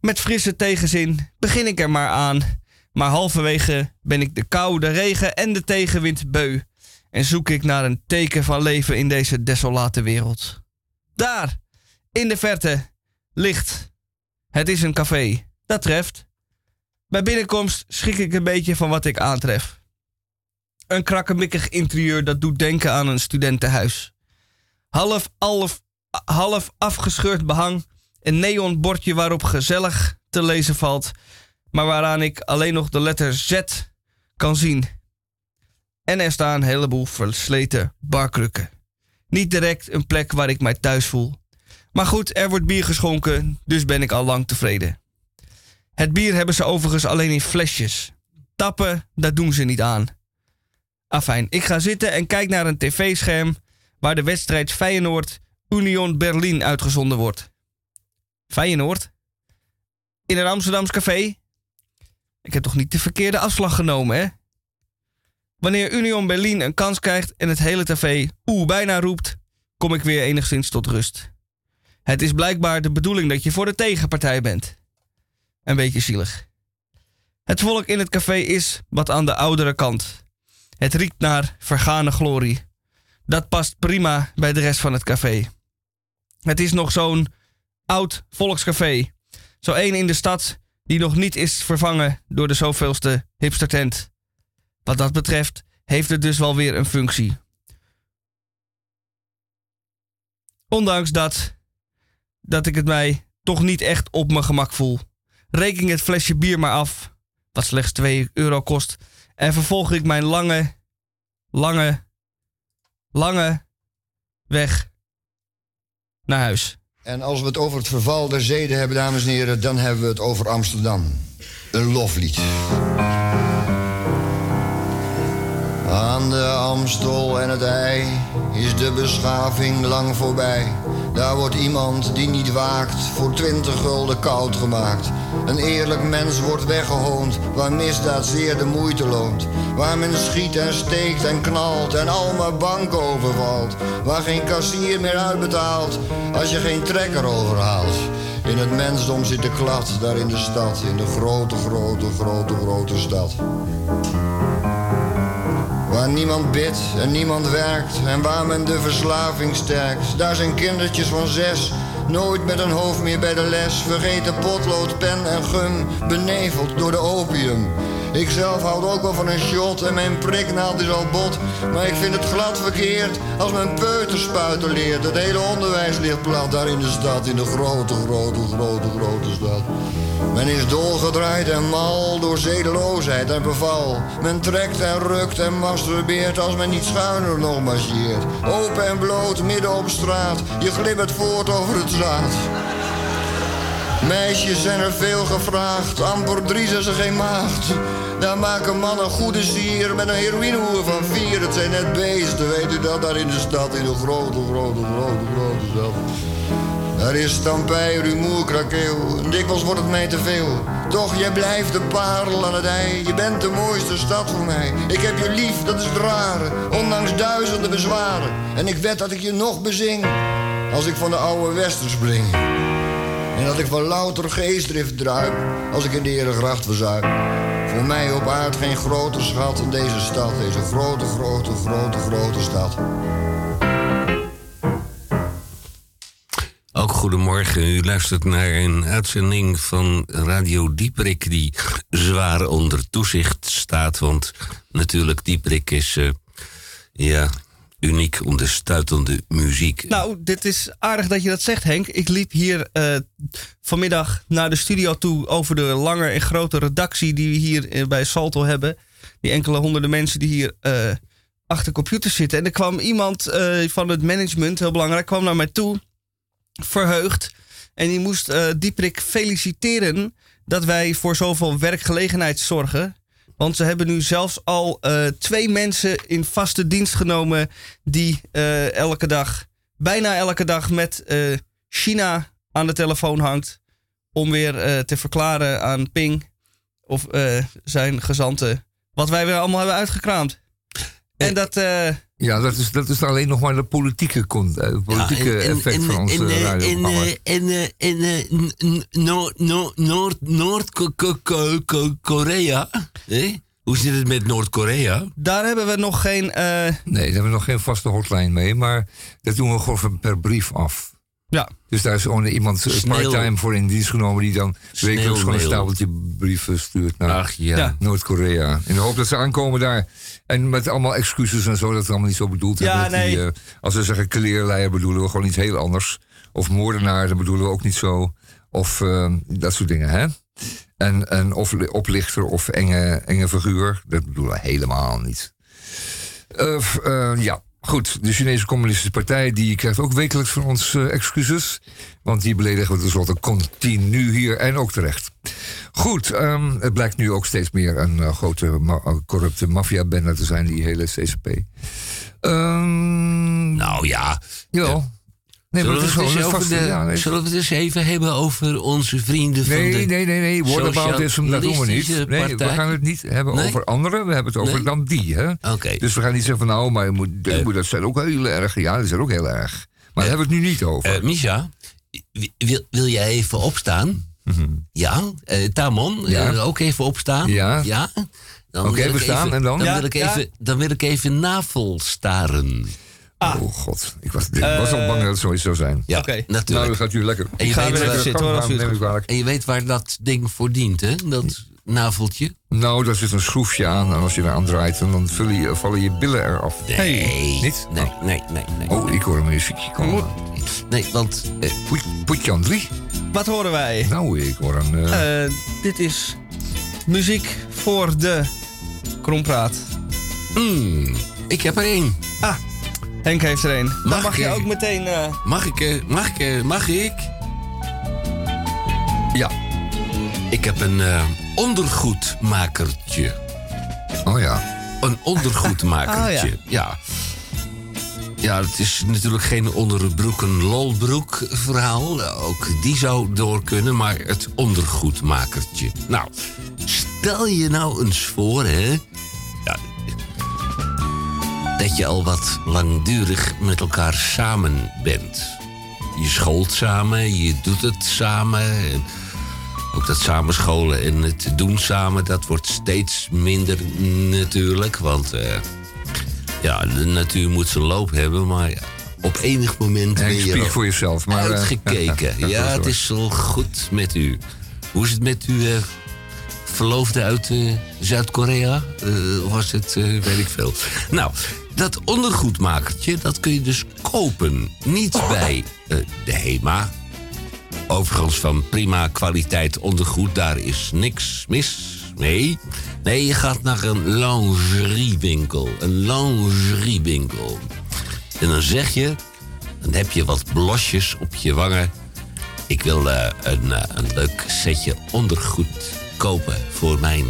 Met frisse tegenzin begin ik er maar aan. Maar halverwege ben ik de kou, de regen en de tegenwind beu. En zoek ik naar een teken van leven in deze desolate wereld. Daar, in de verte, ligt. Het is een café. Dat treft. Bij binnenkomst schrik ik een beetje van wat ik aantref. Een krakkemikkig interieur dat doet denken aan een studentenhuis. Half, half, half afgescheurd behang een neonbordje waarop gezellig te lezen valt, maar waaraan ik alleen nog de letter Z kan zien. En er staan een heleboel versleten barkrukken. Niet direct een plek waar ik mij thuis voel. Maar goed, er wordt bier geschonken, dus ben ik al lang tevreden. Het bier hebben ze overigens alleen in flesjes. Tappen, dat doen ze niet aan. Afijn, ik ga zitten en kijk naar een tv-scherm waar de wedstrijd Feyenoord Union Berlin uitgezonden wordt. Feyenoord. In een Amsterdams café. Ik heb toch niet de verkeerde afslag genomen, hè? Wanneer Union Berlin een kans krijgt en het hele tv oeh bijna roept, kom ik weer enigszins tot rust. Het is blijkbaar de bedoeling dat je voor de tegenpartij bent. Een beetje zielig. Het volk in het café is wat aan de oudere kant. Het riekt naar vergane glorie. Dat past prima bij de rest van het café. Het is nog zo'n oud volkscafé. Zo één in de stad die nog niet is vervangen door de zoveelste hipstertent. Wat dat betreft heeft het dus wel weer een functie. Ondanks dat, dat ik het mij toch niet echt op mijn gemak voel. Reken het flesje bier maar af, wat slechts 2 euro kost. En vervolg ik mijn lange, lange, lange weg naar huis. En als we het over het verval der zeden hebben, dames en heren, dan hebben we het over Amsterdam. Een loflied. Aan de Amstel en het IJ is de beschaving lang voorbij. Daar wordt iemand die niet waakt voor twintig gulden koud gemaakt. Een eerlijk mens wordt weggehoond, waar misdaad zeer de moeite loont. Waar men schiet en steekt en knalt en al maar bank overvalt. Waar geen kassier meer uitbetaalt, als je geen trekker overhaalt. In het mensdom zit de klad, daar in de stad, in de grote, grote, grote, grote stad. Waar niemand bidt en niemand werkt en waar men de verslaving sterkt. Daar zijn kindertjes van zes, nooit met een hoofd meer bij de les. Vergeten potlood, pen en gum, beneveld door de opium. Ik zelf houd ook wel van een shot en mijn priknaald is al bot. Maar ik vind het glad verkeerd als men peuterspuiten leert. Het hele onderwijs ligt plat daar in de stad, in de grote, grote, grote, grote stad. Men is dolgedraaid en mal door zedeloosheid en beval. Men trekt en rukt en masturbeert als men niet schuiner nog marcheert. Open en bloot, midden op straat, je glibbert voort over het zaad. Meisjes zijn er veel gevraagd, amper drie zijn ze geen maagd. Daar maken mannen goede sier met een heroïnehoer van vier. Het zijn net beesten, weet u dat, daar in de stad, in de grote, grote, grote, grote stad. Er is stampij, rumoer, krakeel. Dikwijls wordt het mij te veel. Toch, jij blijft de parel aan het ei. Je bent de mooiste stad voor mij. Ik heb je lief, dat is het rare. Ondanks duizenden bezwaren. En ik wed dat ik je nog bezing. Als ik van de oude wester spring. En dat ik van louter geestdrift druip. Als ik in de Herengracht verzuip. Voor mij op aard geen groter schat dan deze stad. Deze grote, grote, grote, grote stad. Ook goedemorgen. U luistert naar een uitzending van Radio Dieperik... die zwaar onder toezicht staat. Want natuurlijk, Dieperik is... eh, ja, uniek onderstuitende muziek. Nou, dit is aardig dat je dat zegt, Henk. Ik liep hier eh, vanmiddag naar de studio toe over de lange en grote redactie die we hier eh, bij Salto hebben. Die enkele honderden mensen die hier eh, achter computers zitten. En er kwam iemand van het management, heel belangrijk, kwam naar mij toe, verheugd. En die moest Dieprik feliciteren dat wij voor zoveel werkgelegenheid zorgen. Want ze hebben nu zelfs al eh, twee mensen in vaste dienst genomen die eh, elke dag, bijna elke dag met eh, China aan de telefoon hangt. Om weer te verklaren aan Ping of zijn gezanten wat wij weer allemaal hebben uitgekraamd. En dat, Ja, dat is, dat is alleen nog maar de politieke, politieke Ja, en- en- effect en- van ons en, eh, eh, radioprogramma. En, eh, en, eh, en eh, n- n- Noord- Noord-Korea. hè? Hoe zit het met Noord-Korea? daar hebben we nog geen. eh, Nee, daar hebben we nog geen vaste hotline mee, maar dat doen we gewoon per brief af. ja, Dus daar is gewoon iemand eh, part-time voor in dienst genomen die dan wekelijks gewoon een stapeltje brieven stuurt naar. Ja. Noord-Korea. In de hoop dat ze aankomen daar. En met allemaal excuses en zo, dat we allemaal niet zo bedoeld Ja, nee. eh, als we zeggen kleerleier bedoelen we gewoon iets heel anders. Of moordenaar, dat bedoelen we ook niet zo. Of eh, dat soort dingen, hè? En, en of li- oplichter of enge, enge figuur, dat bedoelen we helemaal niet. Eh, ja, goed. De Chinese Communistische Partij die krijgt ook wekelijks van ons excuses. Want die beledigen we tenslotte continu hier en ook terecht. Goed, ehm, het blijkt nu ook steeds meer een eh, grote ma- corrupte maffiabende te zijn, die hele CCP. Ehm Nou ja. jawel. Nee, Zullen we, is het de, ja, nee, zullen we het eens even hebben over onze vrienden van Nee, de... nee, nee, nee. Whataboutism, dat doen we niet. Nee, we gaan het niet hebben Nee? over anderen. We hebben het over Nee? dan die, hè. Oké. Dus we gaan niet zeggen van nou, maar je moet, je moet- dat zijn ook heel erg. Ja, dat zijn ook heel erg. Maar daar hebben we het nu niet over. Eh, Misha, wil, wil jij even opstaan? Ja. Eh, Tamon. Ja. eh, ook even opstaan? Ja. Ja. Dan Oké, we staan, even- en dan? Dan, Ja, wil ik ja. even, dan wil ik even navelstaren. Oh god, ik was, ik was al bang dat het zoiets zou zijn. Ja, Oké. Nou, natuurlijk. dat gaat u lekker. en, je weet waar, zitten, hoor, en je weet waar dat ding voor dient, hè? Dat naveltje. Nou, daar zit een schroefje aan en als je eraan draait, dan je, vallen je billen eraf. Nee. Niet? Nee, nee, nee, nee. Oh, ik hoor een muziekje komen. Nee, want... eh, Putjan 3. wat horen wij? Nou, ik hoor een... eh, Eh, dit is muziek voor de Krompraat. mm, ik heb er één. Ah, Henk heeft er een. Dan Mag mag je ook meteen. eh, Mag ik, mag ik, mag ik? ja. Ik heb een eh, ondergoedmakertje. Oh ja. Een ondergoedmakertje. Ah, ja. Ja, het is natuurlijk geen onderbroek, een lolbroek verhaal. Ook die zou door kunnen, maar het ondergoedmakertje. Nou, stel je nou eens voor, hè. Ja, dat je al wat langdurig met elkaar samen bent. Je schoolt samen, je doet het samen. En ook dat samenscholen en het doen samen, dat wordt steeds minder natuurlijk. Want eh, Ja, de natuur moet zijn loop hebben, maar op enig moment En ben je spiek voor jezelf. Maar, eh, uitgekeken. ja, het is wel goed met u. Hoe is het met uw eh, verloofde uit Zuid-Korea? Was het, weet ik veel. Nou, dat ondergoedmakertje, dat kun je dus kopen. Niet bij eh, de HEMA. Overigens van prima kwaliteit ondergoed, daar is niks mis mee. Nee, je gaat naar een lingeriewinkel. Een lingeriewinkel. En dan zeg je, dan heb je wat blosjes op je wangen. Ik wil eh, een, eh, een leuk setje ondergoed kopen voor mijn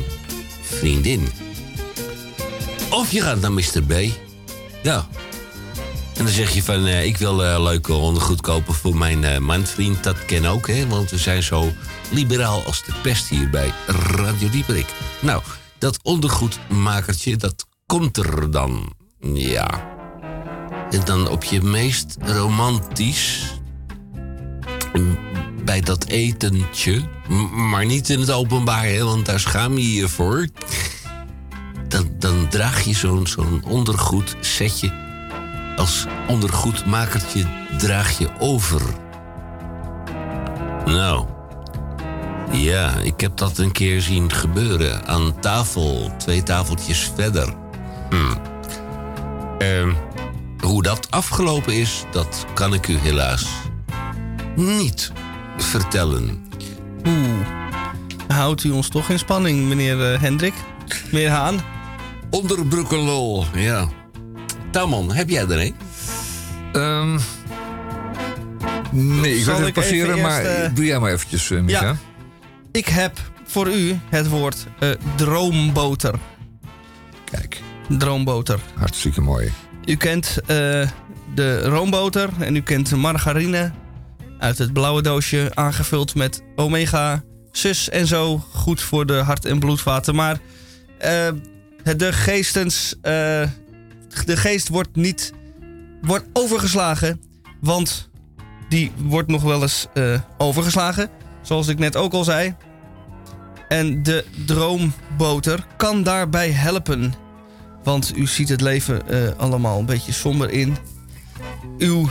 vriendin. Of je gaat naar Mr. B. Ja. En dan zeg je van, eh, ik wil eh, leuke ondergoed kopen voor mijn eh manvriend. Dat ken ook, hè, want we zijn zo liberaal als de pest hier bij Radio Dieperik. Nou, dat ondergoedmakertje, dat komt er dan. Ja. En dan op je meest romantisch mm, bij dat etentje, maar niet in het openbaar, hè, want daar schaam je je voor. Dan, dan draag je zo'n zo'n ondergoed setje. Als ondergoedmakertje draag je over. Nou, ja, ik heb dat een keer zien gebeuren. Aan tafel, twee tafeltjes verder. Hm. Hoe dat afgelopen is, dat kan ik u helaas niet vertellen. Oeh. Houdt u ons toch in spanning, meneer eh, Hendrik? Meneer Haan? Onderbroekenlol, ja. Tamon, heb jij er een? Ehm, nee, ik Zal wil het passeren, maar eerst, eh, doe jij maar eventjes, uh, Micha. Ja. Ik heb voor u het woord eh, droomboter. Kijk, Droomboter. hartstikke mooi. U kent de roomboter en u kent margarine uit het blauwe doosje, aangevuld met omega, zus en zo. Goed voor de hart- en bloedvaten. Maar de geestens, de geest wordt niet wordt overgeslagen, want die wordt nog wel eens eh, overgeslagen, zoals ik net ook al zei. En de droomboter kan daarbij helpen. Want u ziet het leven eh, allemaal een beetje somber in. Uw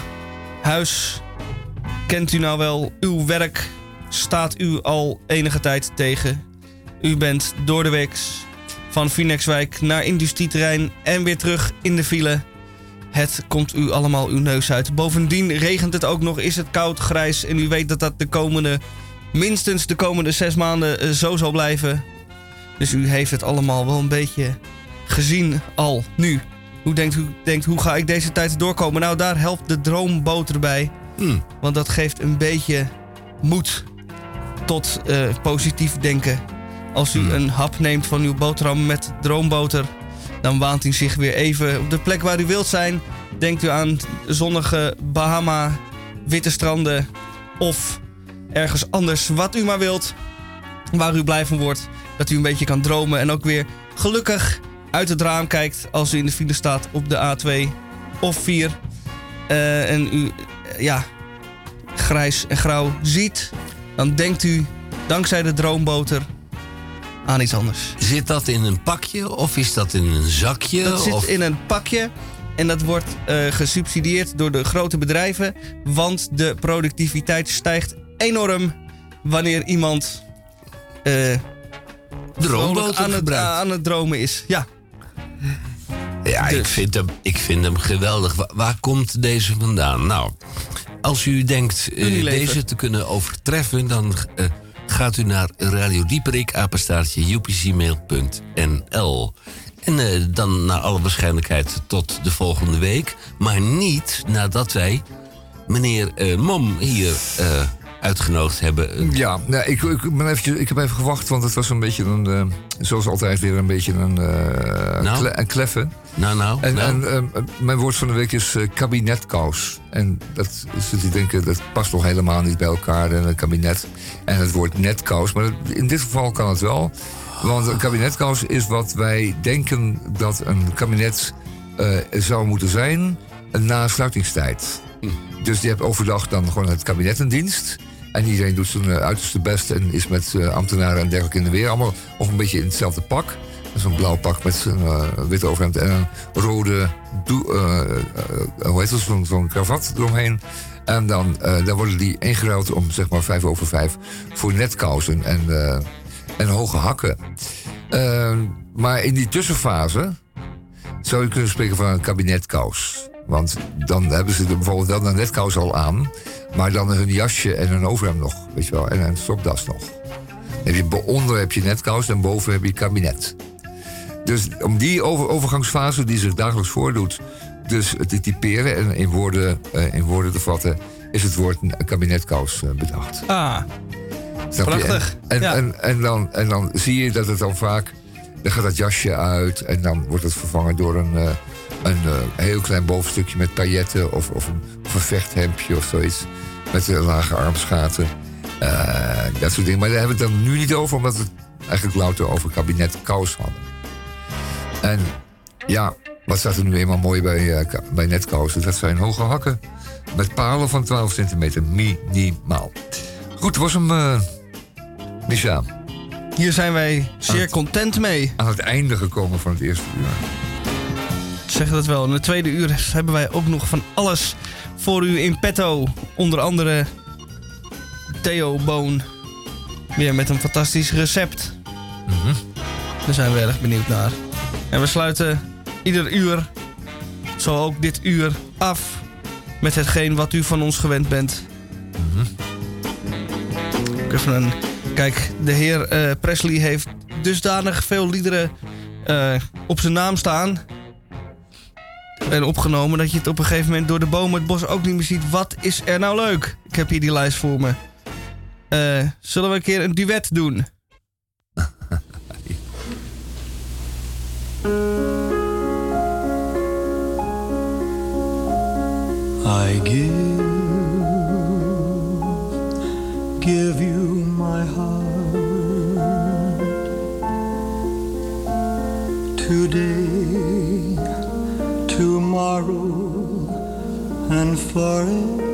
huis kent u nou wel. Uw werk staat u al enige tijd tegen. U bent door de week van Phoenixwijk naar industrieterrein en weer terug in de file. Het komt u allemaal uw neus uit. Bovendien regent het ook nog, is het koud, grijs en u weet dat dat de komende, minstens de komende zes maanden eh, zo zal blijven. Dus u heeft het allemaal wel een beetje gezien al nu. Hoe denkt u, denkt, hoe ga ik deze tijd doorkomen? Nou, daar helpt de droomboter bij. Hmm. Want dat geeft een beetje moed tot eh, positief denken. Als u een hap neemt van uw boterham met droomboter, dan waant u zich weer even op de plek waar u wilt zijn. Denkt u aan zonnige Bahama, witte stranden of ergens anders, wat u maar wilt. Waar u blij van wordt. Dat u een beetje kan dromen en ook weer gelukkig uit het raam kijkt als u in de file staat op de A2 of 4. eh, en u, eh, ja, grijs en grauw ziet, dan denkt u dankzij de droomboter aan iets anders. Zit dat in een pakje of is dat in een zakje? Dat zit of... in een pakje en dat wordt eh, gesubsidieerd door de grote bedrijven, want de productiviteit stijgt enorm wanneer iemand droomboter aan het, aan het dromen is. Ja, Ja, ik Dus. vind, hem, ik vind hem geweldig. Wa- waar komt deze vandaan? Nou, als u denkt eh, deze te kunnen overtreffen, dan gaat u naar Radio Dieperik, apenstaartje upcmail.nl. En eh, dan naar alle waarschijnlijkheid tot de volgende week. Maar niet nadat wij meneer eh, Mom hier eh, uitgenodigd hebben. Ja, nou, ik, ik, ben eventjes, ik heb even gewacht, want het was een beetje een, eh, zoals altijd weer een beetje een, eh Nou? kle- een kleffe. Nou, nou, En, nou. en eh, mijn woord van de week is eh, kabinetkous. En dat zit te denken, dat past nog helemaal niet bij elkaar, en een kabinet. En het woord netkous, maar in dit geval kan het wel. Want een kabinetkous is wat wij denken dat een kabinet eh, zou moeten zijn na sluitingstijd. Dus je hebt overdag dan gewoon het kabinet in dienst. En iedereen doet zijn eh, uiterste best en is met eh, ambtenaren en dergelijke in de weer. Allemaal of een beetje in hetzelfde pak. Zo'n blauw pak met zijn uh, wit overhemd en een rode, hoe heet het, zo'n zo'n kravat eromheen. En dan, worden die ingeruild om zeg maar vijf over vijf voor netkousen en, en hoge hakken. maar in die tussenfase zou je kunnen spreken van een kabinetkous. Want dan hebben ze er bijvoorbeeld wel een netkous al aan. Maar dan hun jasje en hun overhemd nog. Weet je wel, en een stropdas nog. Heb je, onder heb je netkous en boven heb je kabinet. Dus om die overgangsfase die zich dagelijks voordoet... dus te typeren en in woorden, uh, in woorden te vatten... is het woord een kabinetkous uh, bedacht. Ah, prachtig. En, en, en, dan, en dan zie je dat het dan vaak... dan gaat dat jasje uit en dan wordt het vervangen door een... Uh, een heel klein bovenstukje met pailletten of, of, een, of een vechthemdje of zoiets. Met lage armsgaten. Uh, dat soort dingen. Maar daar hebben we het dan nu niet over, omdat we het eigenlijk louter over kabinet Kous hadden. En ja, wat staat er nu eenmaal mooi bij, bij netkousen? Dat zijn hoge hakken met palen van 12 centimeter minimaal. Goed, was hem, uh, Misha. Hier zijn wij zeer content mee. Aan het einde gekomen van het eerste uur. Zeg dat wel. In het tweede uur hebben wij ook nog van alles voor u in petto. Onder andere Theo Boon. Weer met een fantastisch recept. Mm Daar zijn we erg benieuwd naar. En we sluiten ieder uur, zo ook dit uur, af met hetgeen wat u van ons gewend bent. Mm Even een, kijk, de heer uh, Presley heeft dusdanig veel liederen uh, op zijn naam staan. En opgenomen dat je het op een gegeven moment door de bomen het bos ook niet meer ziet. Wat is er nou leuk? Ik heb hier die lijst voor me. Uh, zullen we een keer een duet doen? I give, give you my heart today, tomorrow, and forever.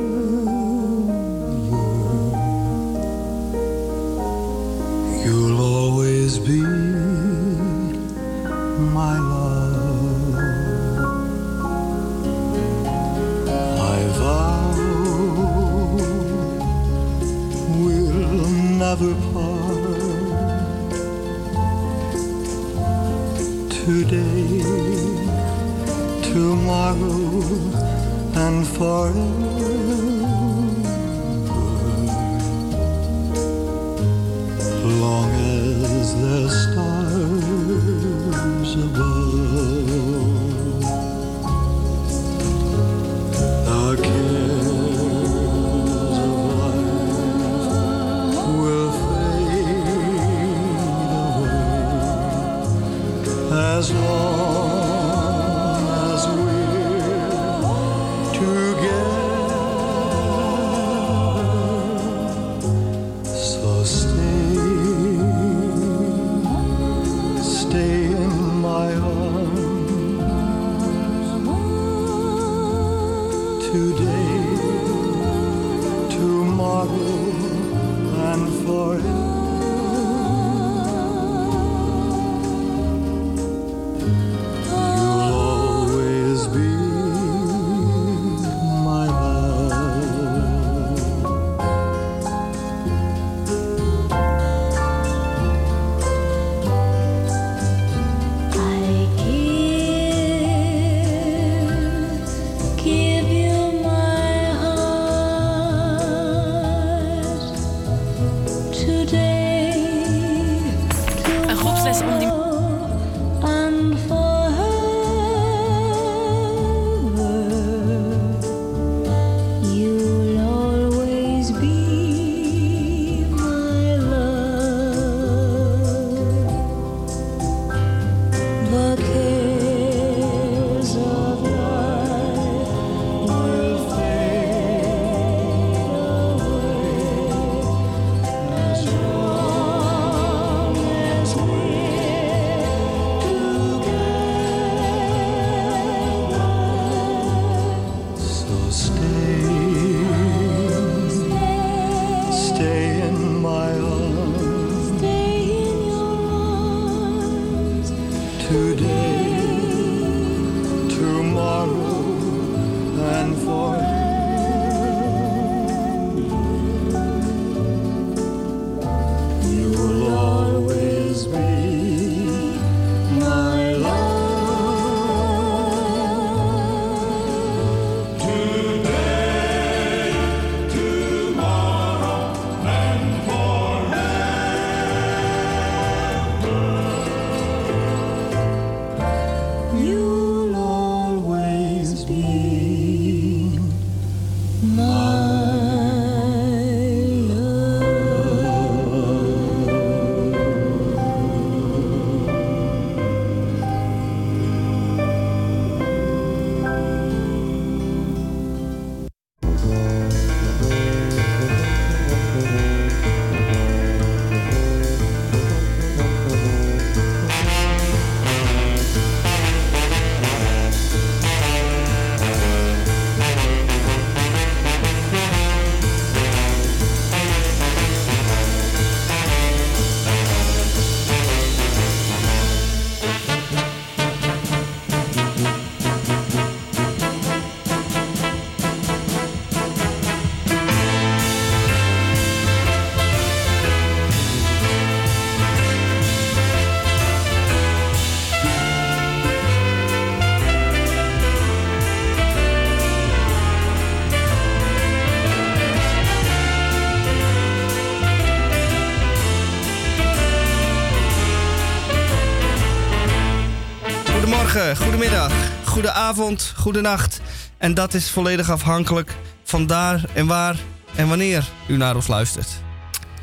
Goedenavond, goedenacht. En dat is volledig afhankelijk van daar en waar en wanneer u naar ons luistert.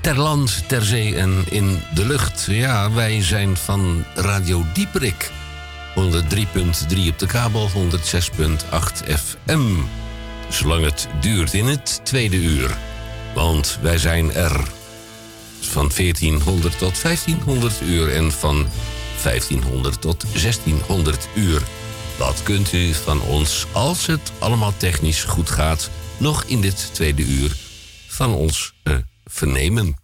Ter land, ter zee en in de lucht. Ja, wij zijn van Radio Dieperik. 103.3 op de kabel, 106.8 FM. Zolang het duurt in het tweede uur. Want wij zijn er van 1400 tot 1500 uur en van 1500 tot 1600 uur. Dat kunt u van ons, als het allemaal technisch goed gaat, nog in dit tweede uur van ons eh, vernemen.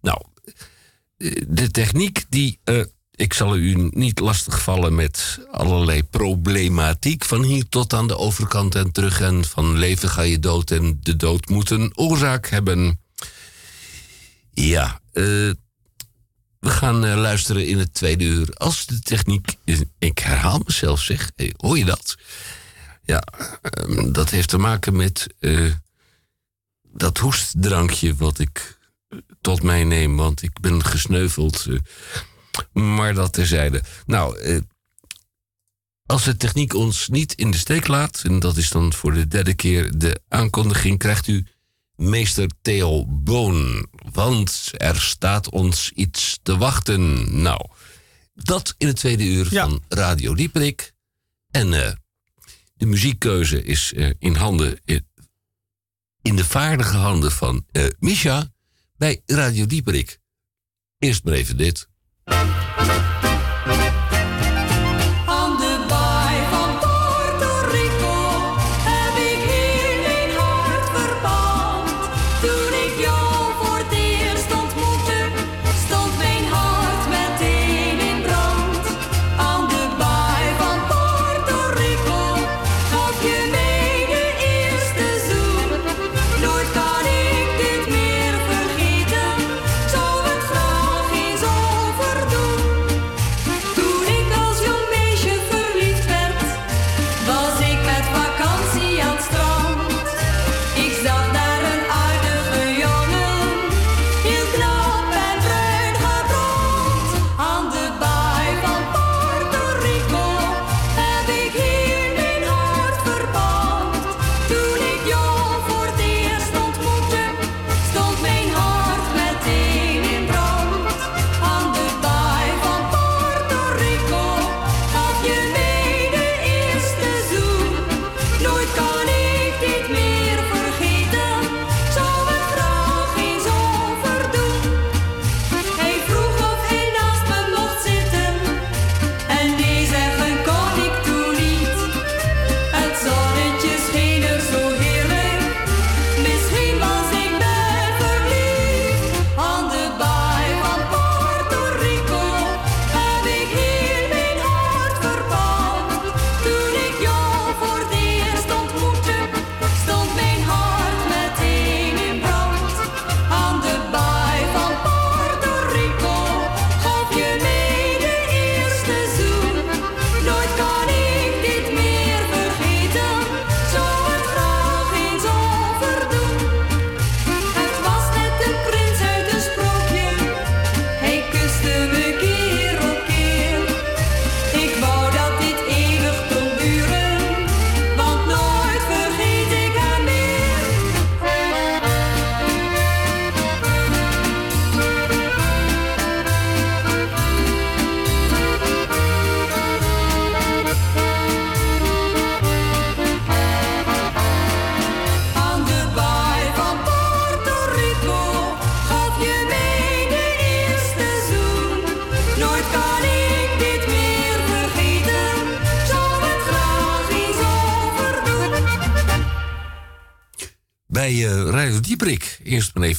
Nou, eh, de techniek die. eh, ik zal u niet lastigvallen met allerlei problematiek. Van hier tot aan de overkant en terug. En van leven ga je dood en de dood moet een oorzaak hebben. Ja, eh, we gaan eh, luisteren in het tweede uur. Als de techniek. Ik herhaal mezelf, zeg. Hoor je dat? Ja, ehm, dat heeft te maken met eh, dat hoestdrankje wat ik eh, tot mij neem, want ik ben gesneuveld. maar dat terzijde. Nou, als de techniek ons niet in de steek laat, en dat is dan voor de derde keer de aankondiging, krijgt u meester Theo Boon. Want er staat ons iets te wachten. Nou, dat in het tweede uur van Radio Dieperik. En eh, de muziekkeuze is eh, in handen, eh, in de vaardige handen van Misha bij Radio Dieperik. Eerst maar even dit.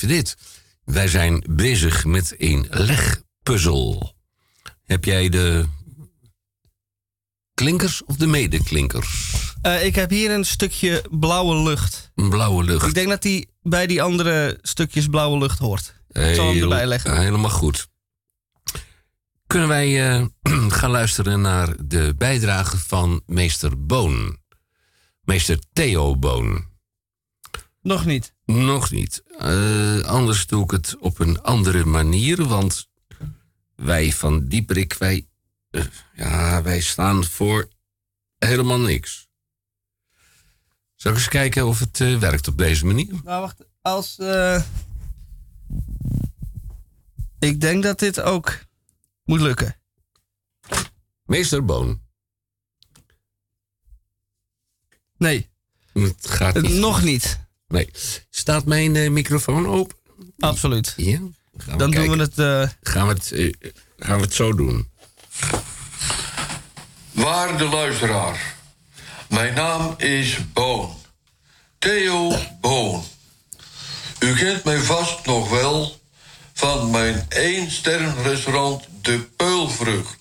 Even dit. Wij zijn bezig met een legpuzzel. Heb jij de klinkers of de medeklinkers? Eh, ik heb hier een stukje blauwe lucht. Een blauwe lucht. Ik denk dat die bij die andere stukjes blauwe lucht hoort. Ik zal hem Heel- erbij leggen. Helemaal goed. Kunnen wij eh, gaan luisteren naar de bijdrage van meester Boon? Meester Theo Boon. Nog niet. Nog niet. Eh, anders doe ik het op een andere manier, want wij van Dieperik, wij, eh, ja, wij staan voor helemaal niks. Zal ik eens kijken of het eh, werkt op deze manier? Nou, wacht. Als. ik denk dat dit ook moet lukken. Meester Boon. Nee. Het gaat niet. Nog niet. Nee. Staat mijn eh, microfoon open? Absoluut. Ja. Gaan Dan doen we het. eh, Gaan we het, eh, gaan we het zo doen. Waarde luisteraar, mijn naam is Boon. Theo Boon. U kent mij vast nog wel van mijn één sterrenrestaurant De Peulvrucht.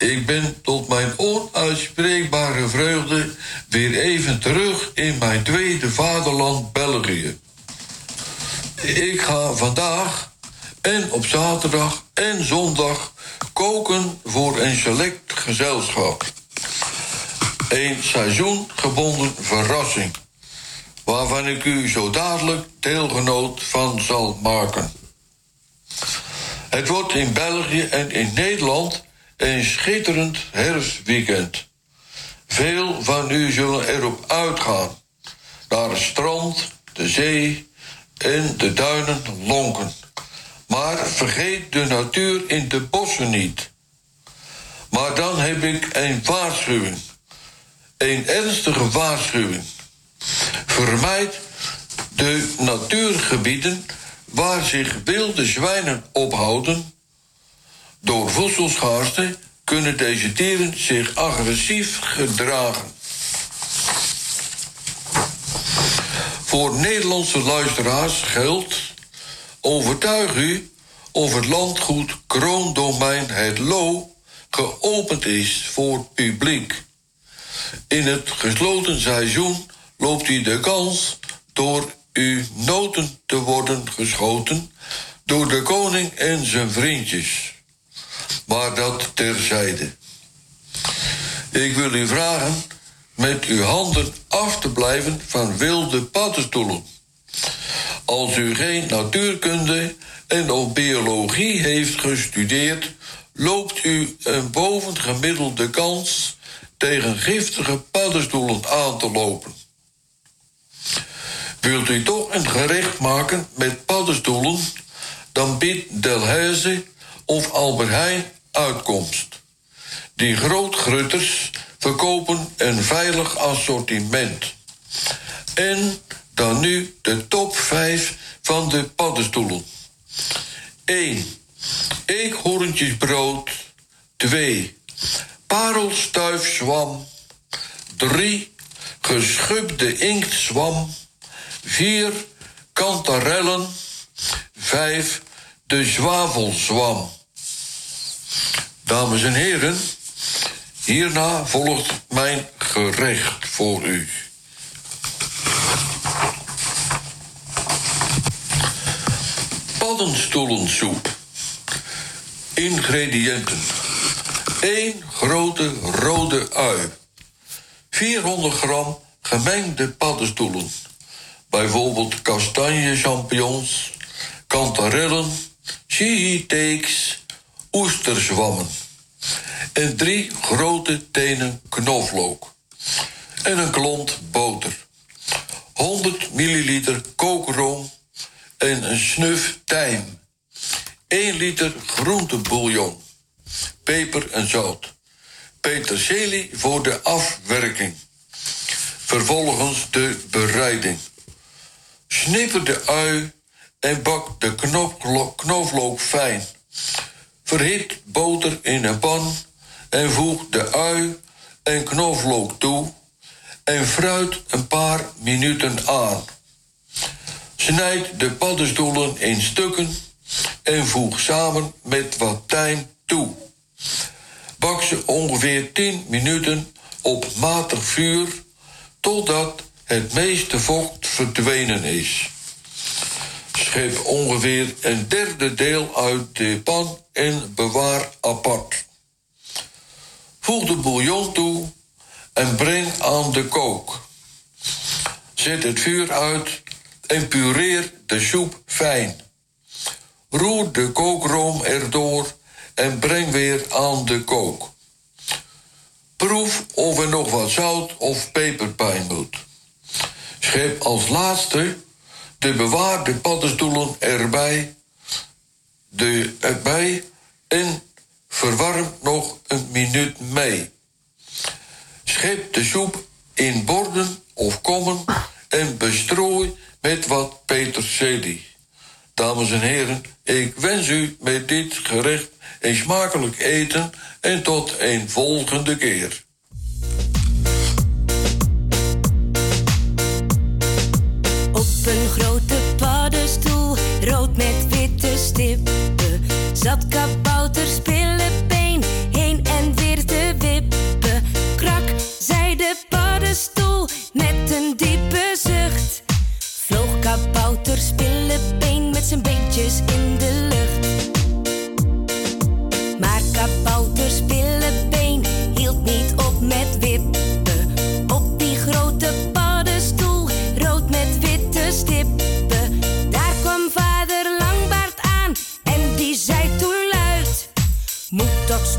Ik ben tot mijn onuitspreekbare vreugde weer even terug in mijn tweede vaderland België. Ik ga vandaag en op zaterdag en zondag koken voor een select gezelschap. Een seizoengebonden verrassing, waarvan ik u zo dadelijk deelgenoot van zal maken. Het wordt in België en in Nederland een schitterend herfstweekend. Veel van u zullen erop uitgaan. Naar het strand, de zee en de duinen lonken. Maar vergeet de natuur in de bossen niet. Maar dan heb ik een waarschuwing. Een ernstige waarschuwing. Vermijd de natuurgebieden waar zich wilde zwijnen ophouden. Door voedselschaarste kunnen deze dieren zich agressief gedragen. Voor Nederlandse luisteraars geldt: overtuig u of het landgoed Kroondomein Het Loo geopend is voor publiek. In het gesloten seizoen loopt u de kans door uw noten te worden geschoten door de koning en zijn vriendjes. Maar dat terzijde. Ik wil u vragen met uw handen af te blijven van wilde paddenstoelen. Als u geen natuurkunde en of biologie heeft gestudeerd, loopt u een bovengemiddelde kans tegen giftige paddenstoelen aan te lopen. Wilt u toch een gerecht maken met paddenstoelen, dan biedt Delhaize of Albert Heijn uitkomst. Die grootgrutters verkopen een veilig assortiment. En dan nu de top 5 van de paddenstoelen. 1. Eekhoorntjesbrood. 2. Parelstuifzwam. 3. Geschubde inktzwam. 4. Kantarellen. 5. De zwavelzwam. Dames en heren, hierna volgt mijn gerecht voor u. Paddenstoelensoep. Ingrediënten. 1 grote rode ui. 400 gram gemengde paddenstoelen. Bijvoorbeeld kastanje champignons, kantarellen, shiiteeks, oesterzwammen. En drie grote tenen knoflook. En een klont boter. 100 milliliter kookroom en een snuf tijm. 1 liter groentebouillon. Peper en zout. Peterselie voor de afwerking. Vervolgens de bereiding. Snipper de ui en bak de knoflo- knoflook fijn. Verhit boter in een pan en voeg de ui en knoflook toe en fruit een paar minuten aan. Snijd de paddenstoelen in stukken en voeg samen met wat tijm toe. Bak ze ongeveer 10 minuten op matig vuur totdat het meeste vocht verdwenen is. Schep ongeveer een derde deel uit de pan en bewaar apart. Voeg de bouillon toe en breng aan de kook. Zet het vuur uit en pureer de soep fijn. Roer de kookroom erdoor en breng weer aan de kook. Proef of er nog wat zout of peper bij moet. Schep als laatste de bewaarde paddenstoelen erbij, de, erbij en verwarm nog een minuut mee. Schep de soep in borden of kommen en bestrooi met wat peterselie. Dames en heren, ik wens u met dit gerecht een smakelijk eten en tot een volgende keer. Stippen, zat kabouter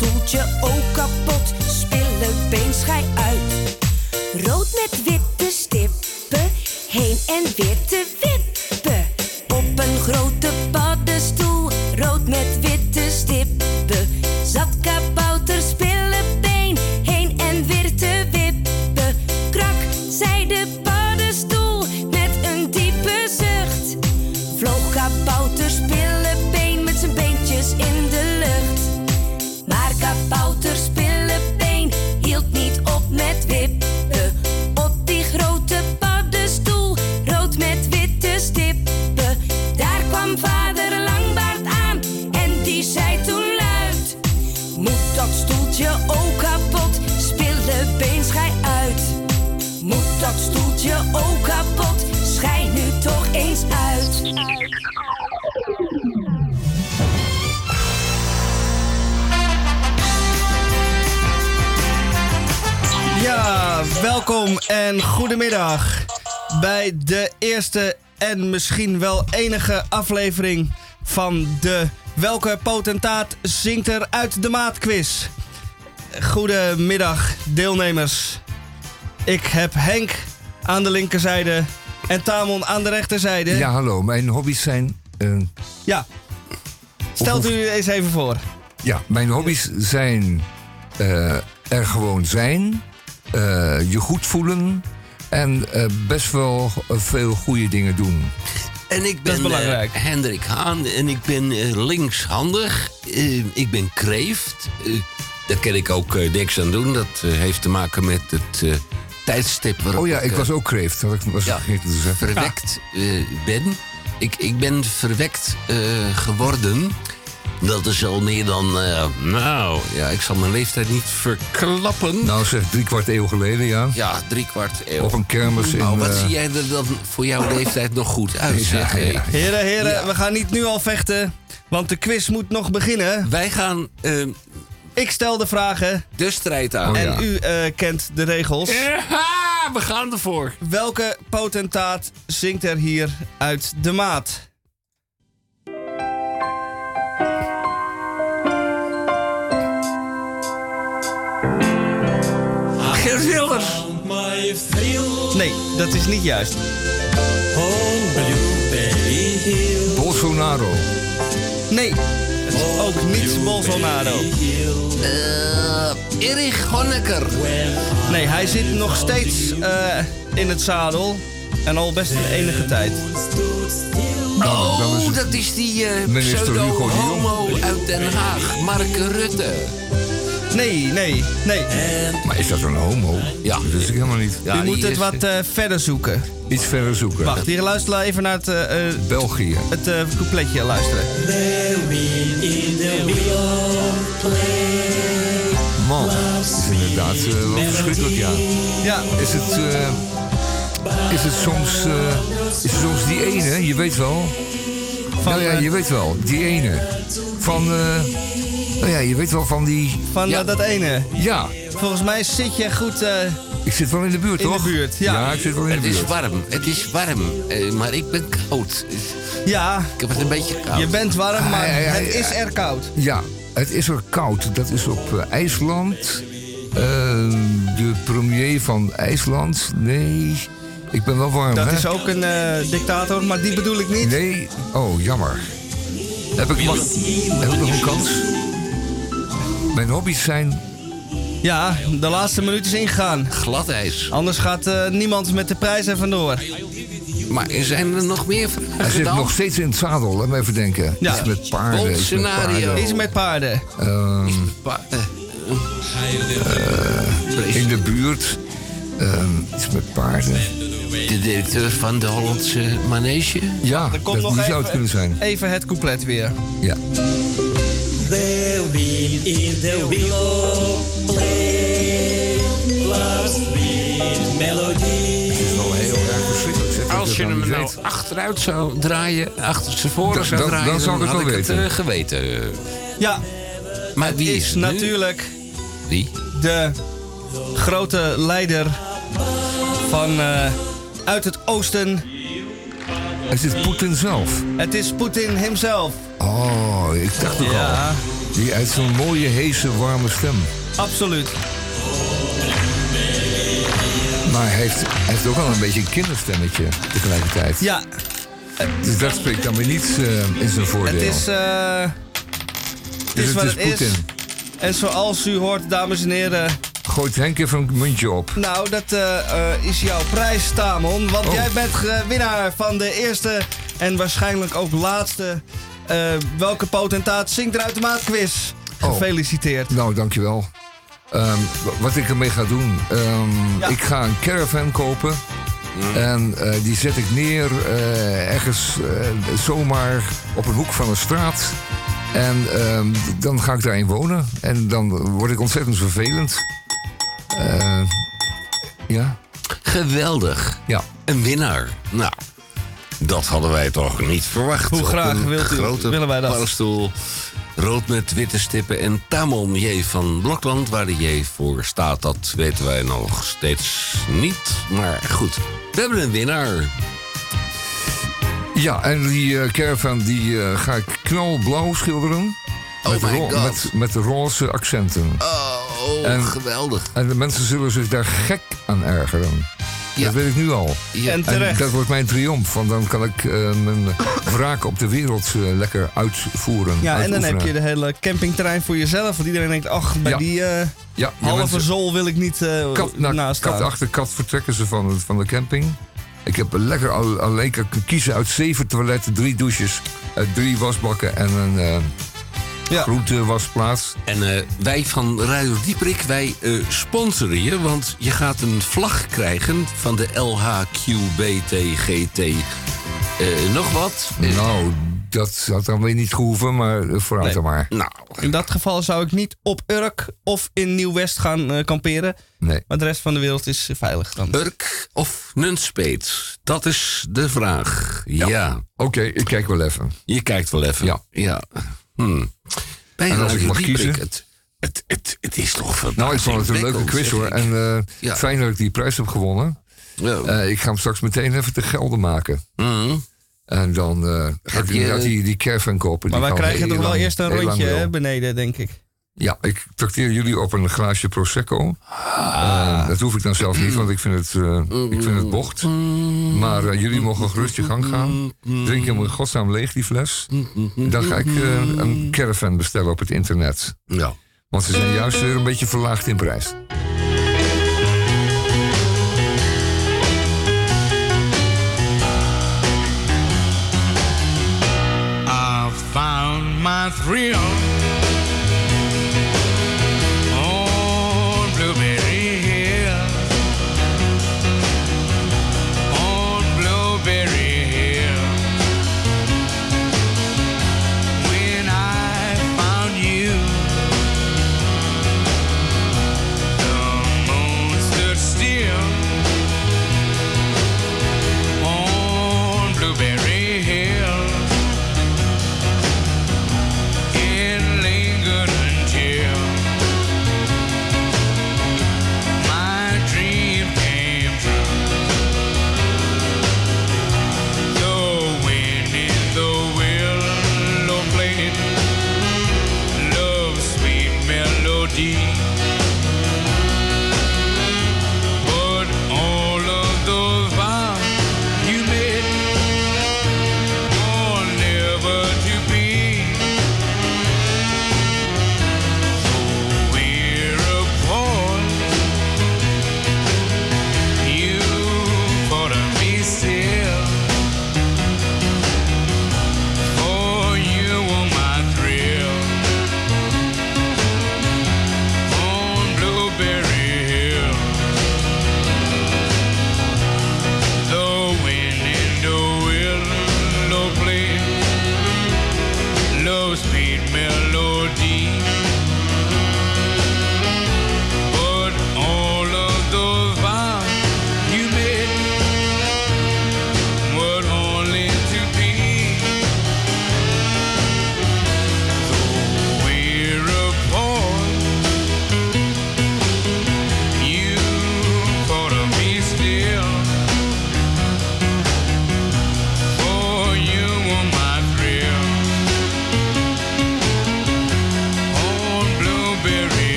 stoeltje ook kapot? Spillebeen schij uit. Rood met witte stippen, heen en weer te welkom en goedemiddag bij de eerste en misschien wel enige aflevering van de Welke potentaat zingt er uit de maat quiz. Goedemiddag deelnemers. Ik heb Henk aan de linkerzijde en Tamon aan de rechterzijde. Ja, hallo. Mijn hobby's zijn... eh, Ja. Stelt u eens even voor. ja, mijn hobby's zijn eh, er gewoon zijn, je goed voelen en eh, best wel eh, veel goede dingen doen. En ik ben eh, Hendrik Haan en ik ben eh, linkshandig. Eh, ik ben kreeft. Eh, daar kan ik ook eh, niks aan doen. Dat eh, heeft te maken met het eh, tijdstip waarop Oh ja, ik eh, was ook kreeft. Dat was ja, vergeten te zeggen. verwekt eh, ben. Ik, ik ben verwekt eh, geworden. Dat is al meer dan, eh, nou, ja, ik zal mijn leeftijd niet verklappen. Nou zeg, drie kwart eeuw geleden, ja. Ja, drie kwart eeuw. Op een kermis in... Nou, wat eh, zie jij er dan voor jouw leeftijd nog goed uit, zeg. Ja, ja. Heren, heren, Ja. we gaan niet nu al vechten, want de quiz moet nog beginnen. Wij gaan eh, Ik stel de vragen de strijd aan. Oh, en ja. u eh, kent de regels. Ja, we gaan ervoor. Welke potentaat zingt er hier uit de maat? Geert Wilders. Nee, dat is niet juist. Bolsonaro. Nee, het is ook niet Bolsonaro. Eh, Erich Honecker. Nee, hij zit nog steeds eh, in het zadel. En al best een enige tijd. Oh, het dat is die eh, Minister Hugo de Jong. pseudo-homo uit Den Haag, Mark Rutte. Nee, nee, nee. Maar is dat een homo? Ja. Dat wist ik helemaal niet. Ja, U die moet het wat eh, verder zoeken. Iets verder zoeken. Wacht, hier luister even naar het, eh, eh, België. het eh, coupletje luisteren. Man, dat is inderdaad wel verschrikkelijk, ja. Ja, Is het, is het soms, is het soms die ene, je weet wel. Van, nou ja, je weet wel, die ene. Van, eh, nou ja, je weet wel van die, van Ja. eh, dat ene. ja. Volgens mij zit je goed eh, Ik zit wel in de buurt, in toch? de buurt. Ja, ik zit wel in Het de is buurt. warm, het is warm, eh, maar ik ben koud. ja Ik heb het een beetje koud. je bent warm, maar Ah, ja, ja, het ja. is er koud. Ja, het is er koud. Dat is op IJsland. Eh, de premier van IJsland? Nee. Ik ben wel warm, Dat hè? is ook een eh, dictator, maar die bedoel ik niet. Nee. Oh, jammer. Heb ik, mag, heb ik nog een kans? Mijn hobby's zijn... Ja, de laatste minuut is ingegaan. Glad ijs. Anders gaat eh, niemand met de prijs er vandoor. Maar zijn er nog meer vragen Hij zit dan? nog steeds in het zadel, laat me even denken. Ja. Iets met paarden. Bold iets met scenario. paarden. Iets met paarden. Ehm, Pa- eh, in de buurt. Ehm, iets met paarden. De directeur van de Hollandse Manege? Ja, komt dat, nog die zou het kunnen zijn. even het couplet weer. Ja. The wind the willow play Love's melody dat Als je hem nou achteruit zou draaien, achter zijn voren zou draaien, dan zou ik het had wel ik het weten. eh, geweten. Ja, Maar wie is, is nu? natuurlijk Wie? de grote leider van eh, uit het oosten. Het is Poetin zelf. Het is Poetin himself. Oh, ik dacht ook Ja. al. Die uit zo'n mooie, heese, warme stem. Absoluut. Maar hij heeft, hij heeft ook wel een beetje een kinderstemmetje tegelijkertijd. Ja, Dus dat spreekt dan weer niet eh, in zijn voordeel. het is, eh, het Dus is wat het is. En zoals u hoort, dames en heren, Gooit Henk even een muntje op. nou, dat eh, is jouw prijs, Tamon. Want Oh. jij bent winnaar van de eerste en waarschijnlijk ook laatste Welke potentaat zingt er uit de maat quiz. Oh. Gefeliciteerd. Nou, dankjewel. Ehm, w- wat ik ermee ga doen. ehm, Ja. Ik ga een caravan kopen. En eh, die zet ik neer eh, ergens eh, zomaar op een hoek van een straat. En ehm, dan ga ik daarin wonen. En dan word ik ontzettend vervelend. Eh, ja. Geweldig. Ja. Een winnaar. Nou, dat hadden wij toch niet verwacht. Hoe Op graag een wilt u- grote willen wij dat? paddenstoel, rood met witte stippen en Tamon J van Blokland. Waar de J voor staat, dat weten wij nog steeds niet. Maar goed, we hebben een winnaar. Ja, en die eh, caravan die eh, ga ik knalblauw schilderen. Oh met, my ro- God. met, met roze accenten. Oh, En- geweldig. En de mensen zullen zich daar gek aan ergeren. Ja. Dat weet ik nu al. Ja. En terecht. dat wordt mijn triomf, want dan kan ik eh, mijn wraak op de wereld eh, lekker uitvoeren. Ja, en dan heb je de hele campingterrein voor jezelf. Want iedereen denkt, ach, bij Ja. die eh, halve zool wil ik niet eh kat, naast kat achter kat vertrekken ze van, van de camping. Ik heb lekker al, alleen kan kiezen uit zeven toiletten, drie douches, drie wasbakken en een eh Ja. groentewasplaats. En eh, wij van Radio Dieperik, wij eh, sponsoren je. Want je gaat een vlag krijgen van de LHQBTGT. eh nog wat? Eh, Nou, dat had dan weer niet gehoeven, maar eh, vooruit Nee. dan maar. nou, In dat geval zou ik niet op Urk of in Nieuw-West gaan eh, kamperen. Nee. Maar de rest van de wereld is eh, veilig dan. Urk of Nunspeet? Dat is de vraag. Ja. Oké, ik kijk wel even. Je kijkt wel even. Ja. ja. Hmm. En als Radio ik mag kiezen? Het, het, het, het is toch Nou, ik vond het een leuke quiz hoor. En eh, Ja. fijn dat ik die prijs heb gewonnen. Ja. Eh, ik ga hem straks meteen even te gelden maken. Mhm. En dan eh, ga ik je- inderdaad die, die caravan kopen. Maar die wij krijgen toch wel eerst een rondje beneden, denk ik. Ja, ik trakteer jullie op een glaasje Prosecco. Ah. Eh, dat hoef ik dan zelf niet, want ik vind het, eh, ik vind het bocht. Maar eh, jullie mogen gerust je gang gaan. Drink hem in godsnaam leeg, die fles. Dan ga ik een caravan bestellen op het internet. Ja. Want ze zijn juist weer een beetje verlaagd in prijs. I found my thrill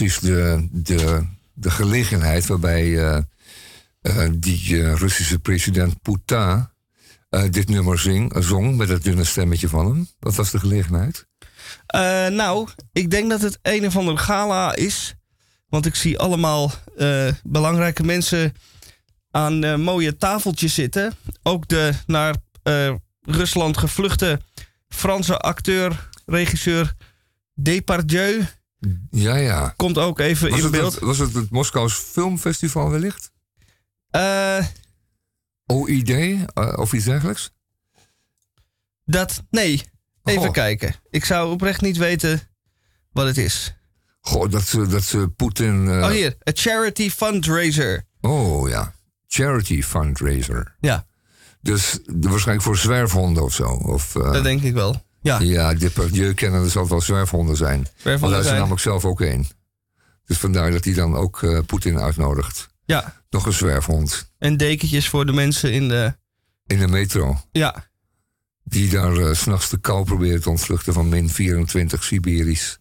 precies de, de, de gelegenheid waarbij eh, eh, die eh, Russische president Poetin dit nummer zong met dat dunne stemmetje van hem? Wat was de gelegenheid? Nou, ik denk dat het een of ander gala is. Want ik zie allemaal belangrijke mensen aan mooie tafeltjes zitten. Ook de naar Rusland gevluchte Franse acteur, regisseur Depardieu Ja, ja. komt ook even Was in beeld. het- was het het Moskous Filmfestival wellicht? Eh, OID eh, of iets dergelijks? dat, nee. Even Oh. kijken. Ik zou oprecht niet weten wat het is. Goh, dat ze, dat ze Poetin... eh, oh, hier. A charity fundraiser. Oh ja, charity fundraiser. Ja. Dus de- waarschijnlijk voor zwerfhonden of zo. Of, eh, Dat denk ik wel. Ja. Ja, kennen er zal het wel zwerfhonden zijn. Zwerfhonden Want hij is er zijn. namelijk zelf ook één. Dus vandaar dat hij dan ook eh, Poetin uitnodigt. Ja. Nog een zwerfhond. En dekentjes voor de mensen in de... In de metro. Ja. Die daar eh, 's s'nachts de kou proberen te ontvluchten van min 24 Siberisch.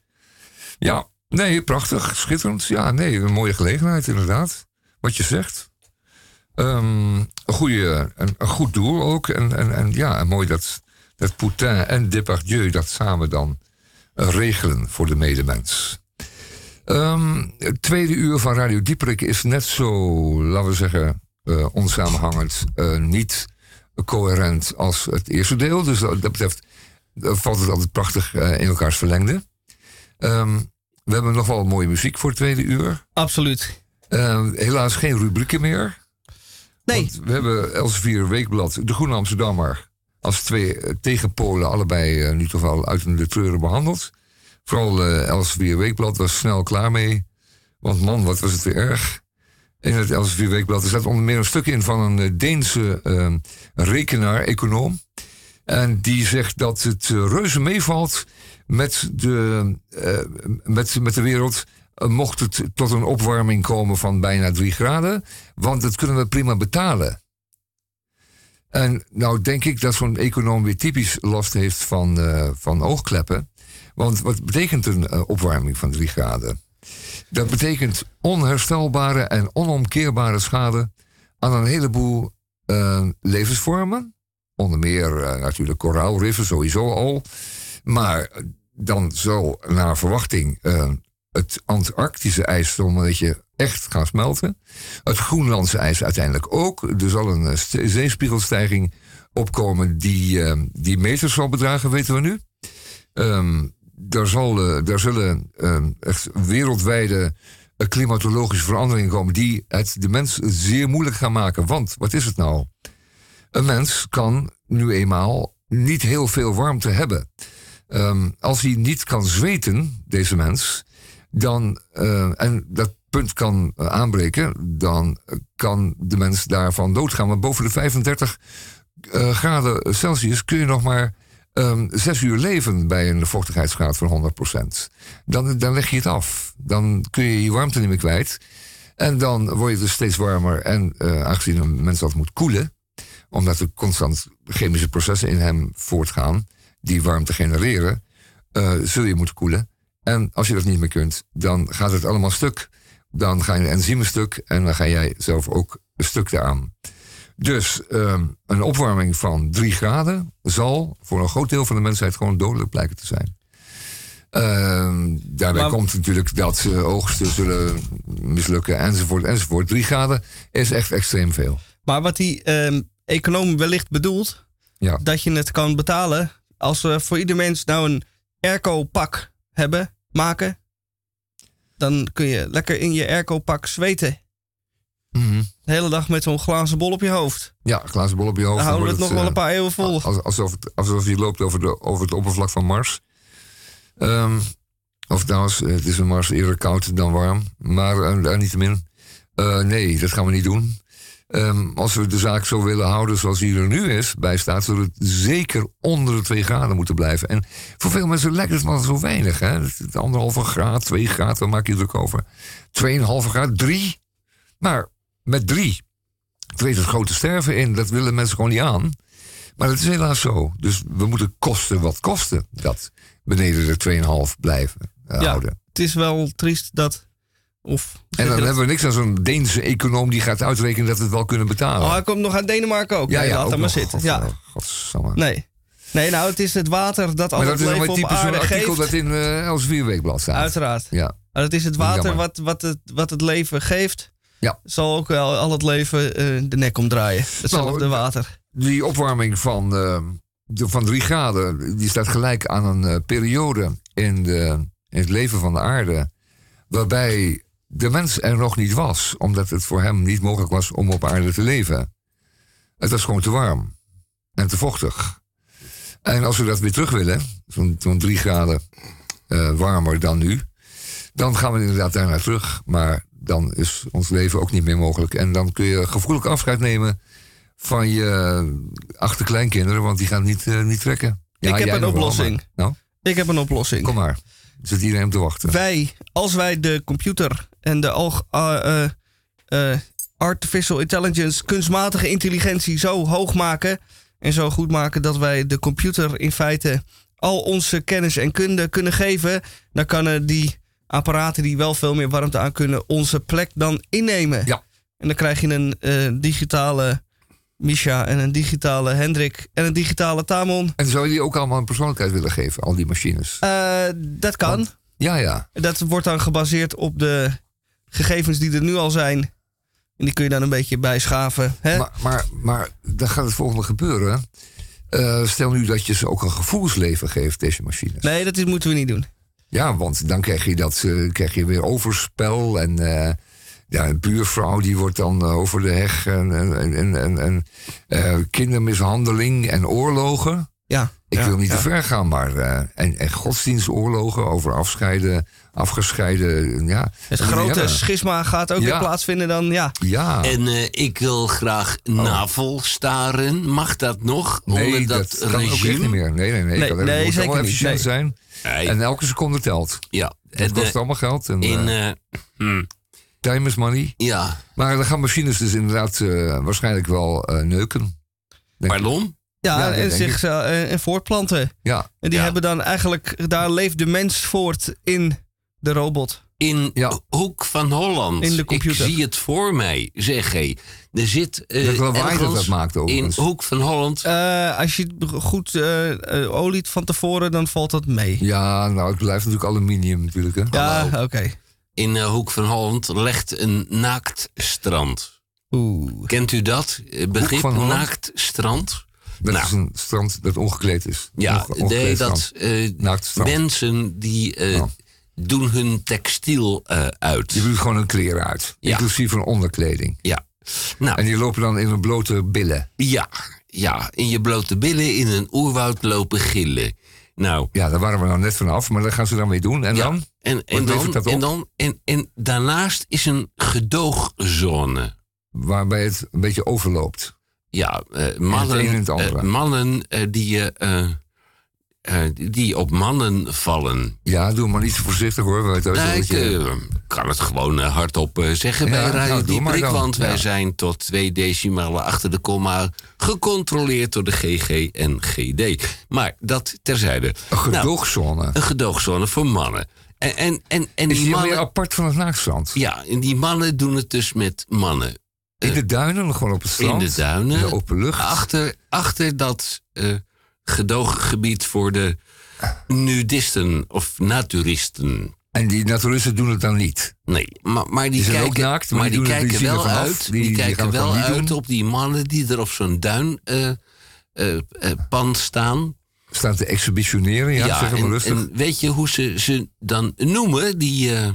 Ja, nee, prachtig, schitterend. Ja, nee, een mooie gelegenheid inderdaad. Wat je zegt. Ehm, een, goede, een, een goed doel ook. En, en, en ja, en mooi dat, dat Poutin en Depardieu dat samen dan eh, regelen voor de medemens. Ehm, het tweede uur van Radio Dieperik is net zo, laten we zeggen, eh, onsamenhangend. eh, niet coherent als het eerste deel. Dus dat dat betreft valt het altijd prachtig in elkaars verlengde. Ehm, we hebben nog wel mooie muziek voor het tweede uur. Absoluut. Eh, helaas geen rubrieken meer. Nee. We hebben Elsevier Weekblad, De Groene Amsterdammer... als twee eh, tegenpolen, allebei nu toch wel uit de treuren behandeld. Vooral eh Elsevier Weekblad was snel klaar mee. Want man, wat was het weer erg. In het Elsevier Weekblad er staat onder meer een stuk in van een eh, Deense eh, rekenaar, econoom. En die zegt dat het reuze meevalt met de, met, met de wereld. mocht het tot een opwarming komen van bijna drie graden. Want dat kunnen we prima betalen. En nou denk ik dat zo'n econoom weer typisch last heeft van, eh, van oogkleppen. Want wat betekent een eh, opwarming van drie graden? Dat betekent onherstelbare en onomkeerbare schade aan een heleboel eh, levensvormen. Onder meer natuurlijk koraalriffen sowieso al. Maar dan zal naar verwachting het Antarctische ijs zo'n beetje echt gaan smelten. Het Groenlandse ijs uiteindelijk ook. Er zal een eh, zeespiegelstijging opkomen die, eh, die meters zal bedragen, weten we nu. Ehm, daar, zal, eh, daar zullen ehm, echt wereldwijde klimatologische veranderingen komen die het de mens zeer moeilijk gaan maken. Want wat is het nou? Een mens kan nu eenmaal niet heel veel warmte hebben. Ehm, als hij niet kan zweten, deze mens, dan, eh, en dat punt kan eh, aanbreken, dan kan de mens daarvan doodgaan. Maar boven de 35 eh, graden Celsius kun je nog maar ehm, zes uur leven bij een vochtigheidsgraad van 100%. Dan, dan leg je het af. Dan kun je je warmte niet meer kwijt. En dan word je dus steeds warmer. En aangezien een mens dat moet koelen, omdat er constant chemische processen in hem voortgaan die warmte genereren, zul je moeten koelen. En als je dat niet meer kunt, dan gaat het allemaal stuk. Dan gaan je enzymen stuk en dan ga jij zelf ook een stuk eraan. Dus ehm, een opwarming van 3 graden zal voor een groot deel van de mensheid gewoon dodelijk blijken te zijn. Ehm, daarbij Maar- komt natuurlijk dat eh, oogsten zullen mislukken enzovoort enzovoort. 3 graden is echt extreem veel. Maar wat die ehm, econoom wellicht bedoelt, Ja. dat je het kan betalen als we voor ieder mens nou een airco-pak hebben, maken, dan kun je lekker in je airco-pak zweten. Mhm. De hele dag met zo'n glazen bol op je hoofd. Ja, glazen bol op je hoofd. Dan houden we het nog wel een eh, paar eeuwen vol. als- Alsof, het, alsof je loopt over, de, over het oppervlak van Mars. Ehm, of trouwens, het is een Mars eerder koud dan warm. Maar eh, daar niettemin. Eh, nee, dat gaan we niet doen. Ehm, als we de zaak zo willen houden zoals die er nu is, bij staat, zullen het zeker onder de 2 graden moeten blijven. En voor veel mensen lijkt het maar zo weinig. Hè? Anderhalve graad, 2 graden, waar maak je druk over? 2,5 graad, 3. Maar met 3 treedt het grote sterven in. Dat willen mensen gewoon niet aan. Maar dat is helaas zo. Dus we moeten kosten wat kosten dat beneden de 2,5 blijven. eh, Ja, houden. het is wel triest dat... Of, En dan hebben we niks aan zo'n Deense econoom die gaat uitrekenen dat we het wel kunnen betalen. Oh, hij komt nog uit Denemarken ook. Ja, nee, ja, laat hem maar zitten. God, Ja. eh, Godsamme. Nee. Nee, nou, het is het water dat al Maar het dat is dan leven wel op aarde artikel geeft. dat in eh Elsevier Weekblad staat. Uiteraard. Ja. Maar het is het water wat, wat, het, wat het leven geeft. Ja. Zal ook wel al het leven eh, de nek omdraaien. Hetzelfde Nou, water. Die opwarming van, de, van 3 graden, die staat gelijk aan een periode in, de, in het leven van de aarde. Waarbij de mens er nog niet was, omdat het voor hem niet mogelijk was om op aarde te leven. Het was gewoon te warm en te vochtig. En als we dat weer terug willen, zo'n 3 graden eh, warmer dan nu, dan gaan we inderdaad daar naar terug. Maar dan is ons leven ook niet meer mogelijk. En dan kun je gevoelig afscheid nemen van je achterkleinkinderen, want die gaan niet, eh, niet trekken. Ja, ik heb een wel, oplossing. maar- nou, Ik heb een oplossing. kom maar. Zit iedereen op te wachten? Wij, als wij de computer en de alg- eh, eh, eh, artificial intelligence, kunstmatige intelligentie zo hoog maken en zo goed maken dat wij de computer in feite al onze kennis en kunde kunnen geven, dan kunnen die apparaten die wel veel meer warmte aan kunnen, onze plek dan innemen. Ja. En dan krijg je een eh, digitale Misha en een digitale Hendrik en een digitale Tamon. En zou je die ook allemaal een persoonlijkheid willen geven, al die machines? Eh, dat kan. Ja, ja. Dat wordt dan gebaseerd op de gegevens die er nu al zijn. En die kun je dan een beetje bijschaven. Hè? Maar, maar, maar dan gaat het volgende gebeuren. Eh, stel nu dat je ze ook een gevoelsleven geeft, deze machines. Nee, dat moeten we niet doen. Ja, want dan krijg je, dat, eh, krijg je weer overspel. En ja, een buurvrouw die wordt dan eh, over de heg. En, en, en, en, en eh, kindermishandeling en oorlogen. Ja, Ik ja, wil niet ja. te ver gaan, maar. eh, en, en godsdienstoorlogen over afscheiden, afgescheiden. Ja, Het grote schisma gaat ook Ja. weer plaatsvinden dan. Ja. Ja. En eh, ik wil graag navelstaren. Mag dat nog? Nee, onder dat, dat, kan ook echt niet meer. Nee, nee, nee. Nee, dat nee, moet zeker allemaal efficiënt nee. zijn. Nee. En elke seconde telt. Ja. Het kost allemaal geld. En, in, hmm, time is money. ja, Maar dan gaan machines dus inderdaad eh, waarschijnlijk wel eh, neuken. Pardon? Ja, Ja, dat en, zich, eh, en voortplanten. Ja, En die Ja. hebben dan eigenlijk, daar leeft de mens voort in de robot. In Ja. Hoek van Holland. In de computer. Ik zie het voor mij, zeg hé. Er zit eh, Dat lawaai dat maakt in overigens. Hoek van Holland. Eh, als je het goed eh, eh, oliet van tevoren, dan valt dat mee. ja, nou, het blijft natuurlijk aluminium natuurlijk. Hè? Ja, oké. In eh, Hoek van Holland legt een naaktstrand. Oeh. Kent u dat? Eh, Begrip naaktstrand? Dat Nou. is een strand dat ongekleed is. Ja, Onge- ongekleed nee, dat eh, mensen die Oh. doen hun textiel uit. Je doet gewoon hun kleren uit. Ja. Inclusief een onderkleding. Ja. Nou, En die lopen dan in een blote billen. ja, ja, in je blote billen in een oerwoud lopen gillen. Nou, Ja, daar waren we nou net vanaf, maar dat gaan ze dan mee doen. En ja, dan? En, en, dan, en, dan en, en daarnaast is een gedoogzone. Waarbij het een beetje overloopt. Ja, eh, mannen, eh, mannen eh, die, die op mannen vallen. Ja, doe maar niet zo voorzichtig hoor. Nou, ik je- kan het gewoon hardop zeggen Ja, bij Radio nou, Dieprik. dan. Want wij zijn tot twee decimalen achter de komma gecontroleerd door de GG en GD. Maar dat terzijde. Een Nou, gedoogzone. een gedoogzone voor mannen. En, en, en, en is die mannen. apart van het naakstrand? Ja, en die mannen doen het dus met mannen. In de duinen, gewoon op het strand? In de duinen. In de open lucht? Achter, achter dat eh gedooggebied voor de nudisten of naturisten. En die naturisten doen het dan niet? Nee, maar, maar die Die zijn ook kijken, naakt, maar maar die kijken wel uit, Die- kijken wel uit op die mannen die er op zo'n duin eh, eh, eh, pand staan. Staan te exhibitioneren, ja, zeg maar en, rustig. en weet je hoe ze ze dan noemen, die eh,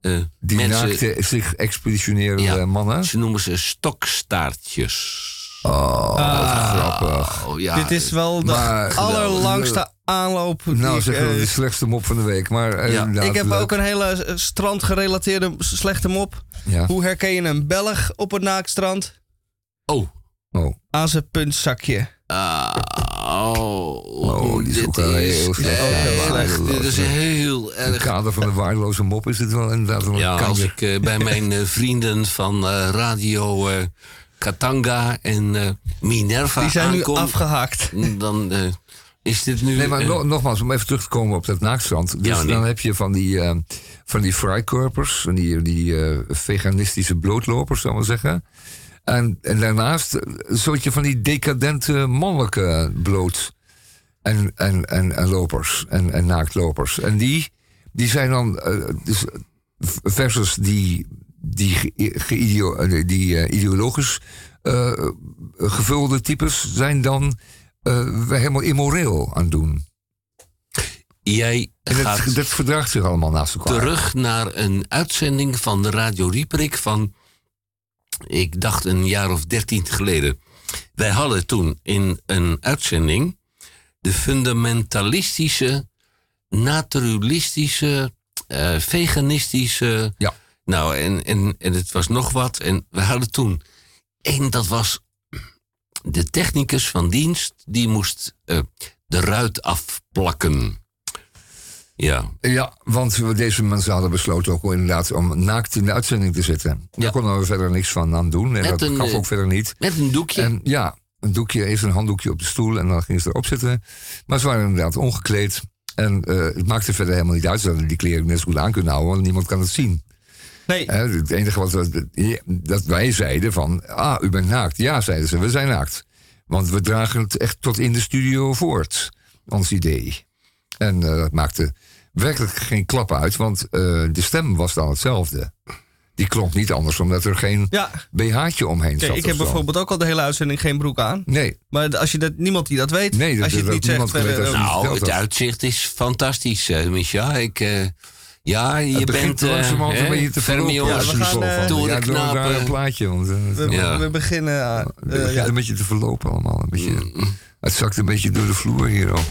eh, die mensen? naakte, zich expeditionerende mannen? Ze noemen ze stokstaartjes. Oh, Ah. grappig. Oh, ja, Dit is wel de Maar- allerlangste aanloop. Nou, ik, zeg wel eh, de slechtste mop van de week. Maar Ja. ik heb leuk. ook een hele strandgerelateerde slechte mop. Ja. Hoe herken je een Belg op het naaktstrand? Oh. Oh. Aan zijn puntzakje. Ah, oh, Oh, die is ook wel heel slecht. heel Ja, slecht. waardeloos. Dit is heel In het erg. kader van de waardeloze mop is het wel inderdaad wel een Ja, als ik eh, bij mijn eh, vrienden van eh, Radio eh, Katanga en eh, Minerva Die zijn nu aankom, afgehaakt. dan, Is dit nu... Nee, maar no- nogmaals, om even terug te komen op dat naaktstrand. Dus Ja, nee. dan heb je van die, eh, van die freikorpers, van die, die eh, veganistische blootlopers, zal ik maar zeggen. En, en daarnaast eh, een soortje van die decadente mannelijke bloot. En, en, en, en lopers, en, en naaktlopers. En die, die zijn dan, eh, dus, versus die, die, ge- eh, die eh, ideologisch eh, gevulde types, zijn dan eh, helemaal immoreel aan het doen. Jij En gaat dat, dat verdraagt zich allemaal naast elkaar. terug naar een uitzending van de Radio Rieperik van, ik dacht een jaar of dertien geleden. Wij hadden toen in een uitzending de fundamentalistische, naturalistische, eh, veganistische. Ja. Nou, en, en, en het was nog wat. En we hadden toen één, dat was de technicus van dienst, die moest eh, de ruit afplakken. Ja. Ja, want deze mensen hadden besloten ook inderdaad om naakt in de uitzending te zitten. Daar konden we verder niks van aan doen. En Met dat gaf eh, ook verder niet. Met een doekje. En ja, een doekje, even een handdoekje op de stoel en dan gingen ze erop zitten. Maar ze waren inderdaad ongekleed. En eh, het maakte verder helemaal niet uit. Ze hadden die kleren net zo goed aan kunnen houden, want niemand kan het zien. Nee. Het enige wat we, dat wij zeiden van, ah, u bent naakt. Ja, zeiden ze, we zijn naakt. Want we dragen het echt tot in de studio voort, ons idee. En eh, dat maakte werkelijk geen klap uit, want eh, de stem was dan hetzelfde. Die klonk niet anders, omdat er geen Ja. BH'tje omheen Kijk, zat. ik heb zo. bijvoorbeeld ook al de hele uitzending geen broek aan. Nee. Maar als je dat, niemand die dat weet, Nee, dat- als je het niet zegt weet eh, Nou, het uitzicht is fantastisch, eh Micha. Ik, eh, ja, je bent... eh, langzamerhand een beetje te van, ja, doe een torenknapen. raar plaatje. Want, we, Ja. we beginnen... een beetje te verlopen allemaal. Een beetje, Mm. Het zakt een beetje door de vloer hier al.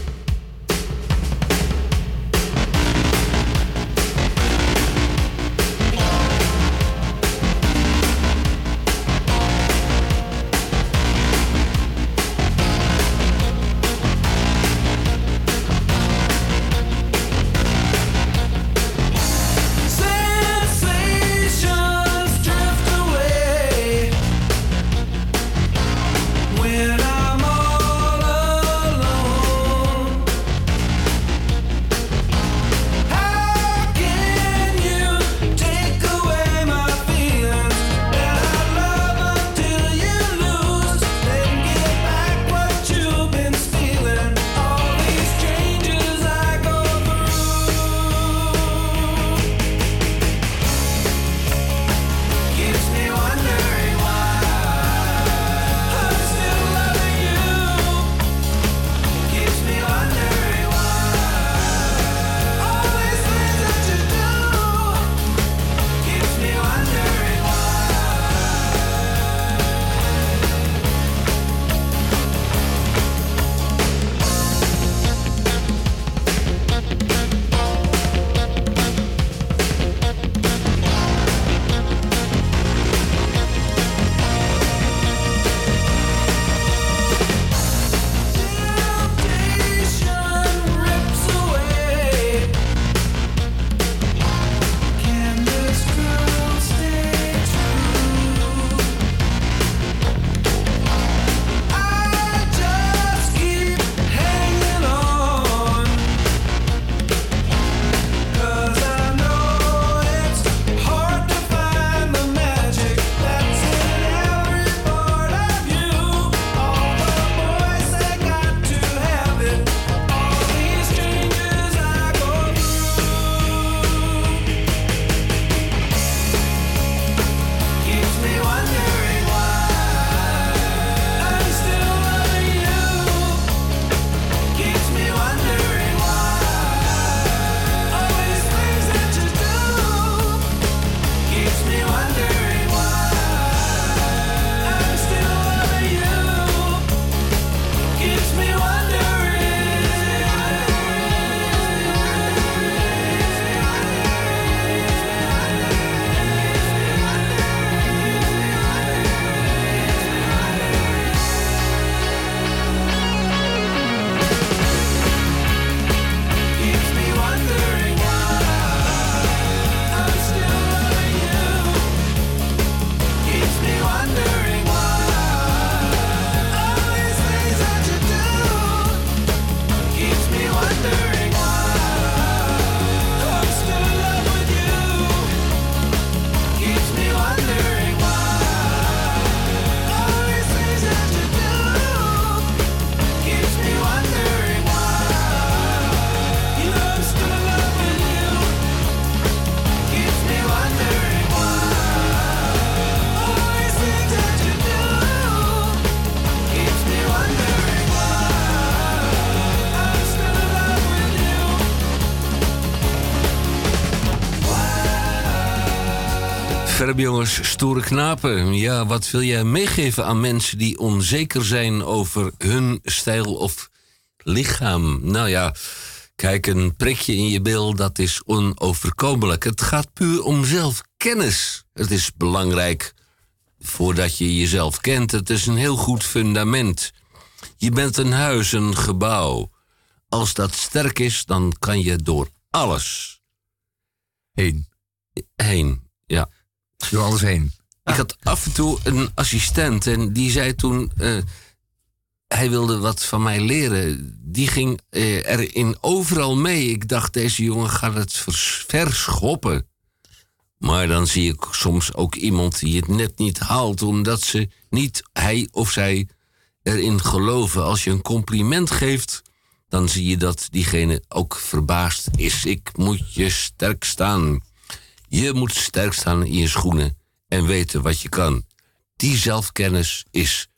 Jongens. Stoere knapen. Ja, wat wil jij meegeven aan mensen die onzeker zijn over hun stijl of lichaam? Nou ja, kijk, een prikje in je bil, dat is onoverkomelijk. Het gaat puur om zelfkennis. Het is belangrijk voordat je jezelf kent. Het is een heel goed fundament. Je bent een huis, een gebouw. Als dat sterk is, dan kan je door alles. Heen. Heen, ja. Door alles heen. Ik had af en toe een assistent en die zei toen... eh, hij wilde wat van mij leren. Die ging eh, erin overal mee. Ik dacht, deze jongen gaat het vers- verschoppen. Maar dan zie ik soms ook iemand die het net niet haalt... omdat ze niet, hij of zij, erin geloven. Als je een compliment geeft, dan zie je dat diegene ook verbaasd is. Ik moet je sterk staan. Je moet sterk staan in je schoenen en weten wat je kan. Die zelfkennis is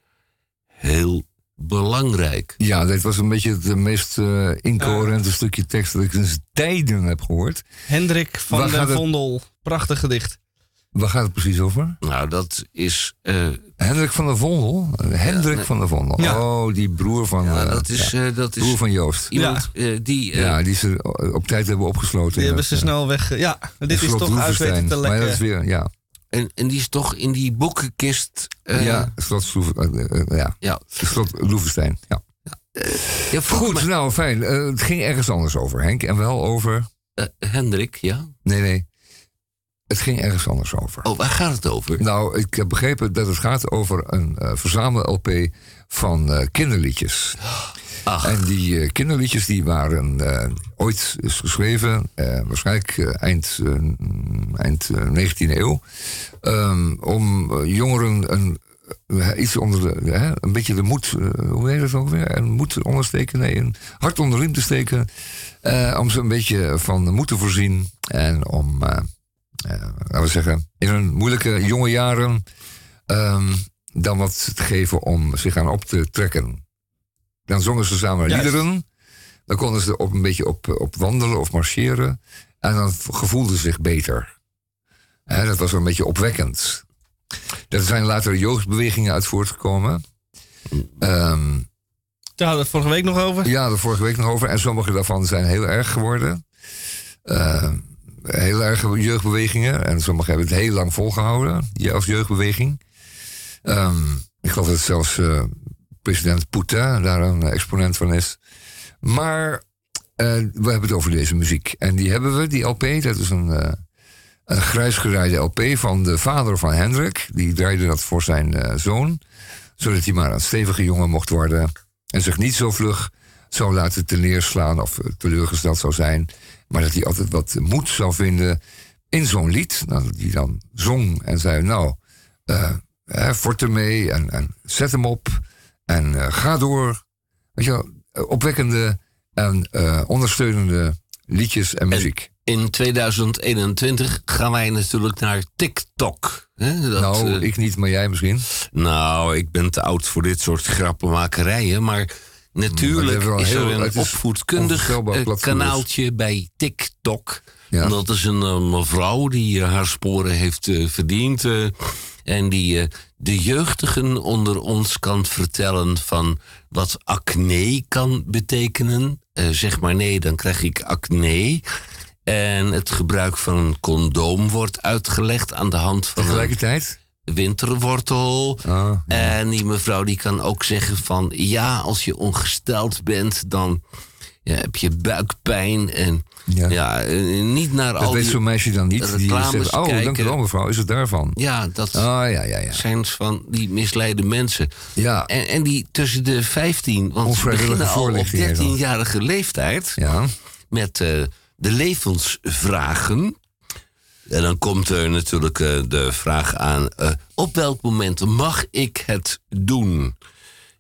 heel belangrijk. Ja, dit was een beetje het meest eh, incoherente stukje tekst dat ik sinds tijden heb gehoord. Hendrik van Waar der Vondel. Prachtig gedicht. Waar gaat het precies over? Nou, dat is... eh, Hendrik van der Vondel? Hendrik nee. van der Vondel. Ja. Oh, die broer van... Ja, eh, dat is, ja. eh, dat is broer van Joost. iemand eh, die... eh, ja, die ze op tijd hebben opgesloten. Die hebben ze snel weg. Ja, dit is toch uit weten te Maar lekken. dat is weer, ja. En, en die is toch in die boekenkist... eh, ja, Slot ja. Ja. Slot Loevestein, ja. ja, Goed, nou fijn. Het ging ergens anders over, Henk. En wel over... Hendrik, ja? Nee, nee. Het ging ergens anders over. Oh, waar gaat het over? Nou, ik heb begrepen dat het gaat over een eh verzamel-LP van eh, kinderliedjes. En die eh, kinderliedjes die waren ooit is geschreven, waarschijnlijk eind, eind eh, 19e eeuw, ehm, om jongeren een, iets onder de, hè, een beetje de moed, hoe heet dat ook weer? Een moed ondersteken, nee, een hart onder de riem te steken, om ze een beetje van de moed te voorzien en om, laten we zeggen, in hun moeilijke jonge jaren ehm, dan wat te geven om zich aan op te trekken. Dan zongen ze samen Juist. liederen. Dan konden ze op een beetje op, op wandelen of marcheren. En dan gevoelden ze zich beter. Hè, dat was een beetje opwekkend. Er zijn later jeugdbewegingen uit voortgekomen. Ehm, Daar hadden we het vorige week nog over. ja, de vorige week nog over. En sommige daarvan zijn heel erg geworden. Ehm, heel erg jeugdbewegingen. En sommige hebben het heel lang volgehouden. Als jeugdbeweging. Ehm, ik geloof dat zelfs eh, president Poetin daar een exponent van is. Maar eh, we hebben het over deze muziek. En die hebben we, die LP. Dat is een, eh een grijs gerijde LP van de vader van Hendrik. Die draaide dat voor zijn eh, zoon. Zodat hij maar een stevige jongen mocht worden. En zich niet zo vlug zou laten neerslaan of eh, teleurgesteld zou zijn. Maar dat hij altijd wat moed zou vinden in zo'n lied. Nou, dat hij dan zong en zei: Nou, hè, fort ermee en, en zet hem op. En eh, ga door. Weet je wel, eh, opwekkende en ondersteunende liedjes en muziek. In 2021 gaan wij natuurlijk naar TikTok. Hè, dat, nou, ik niet, maar jij misschien. Nou, ik ben te oud voor dit soort grappenmakerijen. Maar natuurlijk is er een is opvoedkundig eh, kanaaltje bij TikTok. Ja. Dat is een eh, mevrouw die eh, haar sporen heeft verdiend. en die de jeugdigen onder ons kan vertellen van wat acne kan betekenen. Zeg maar nee, dan krijg ik acne. En het gebruik van een condoom wordt uitgelegd aan de hand van een Tegelijkertijd? Winterwortel. Ah, En die mevrouw die kan ook zeggen van... ja, als je ongesteld bent, dan ja, heb je buikpijn. En ja, eh, niet naar Dat al weet zo'n meisje dan niet. Die zegt, oh, kijken. dank u wel mevrouw, is het daarvan? Ja, dat Ah, ja, ja, ja. zijn van die misleide mensen. Ja. En, en die tussen de 15, want ze beginnen al op voorlichting heet dat. 13-jarige leeftijd... Ja. met eh, de levensvragen. En dan komt er natuurlijk eh, de vraag aan... eh, op welk moment mag ik het doen?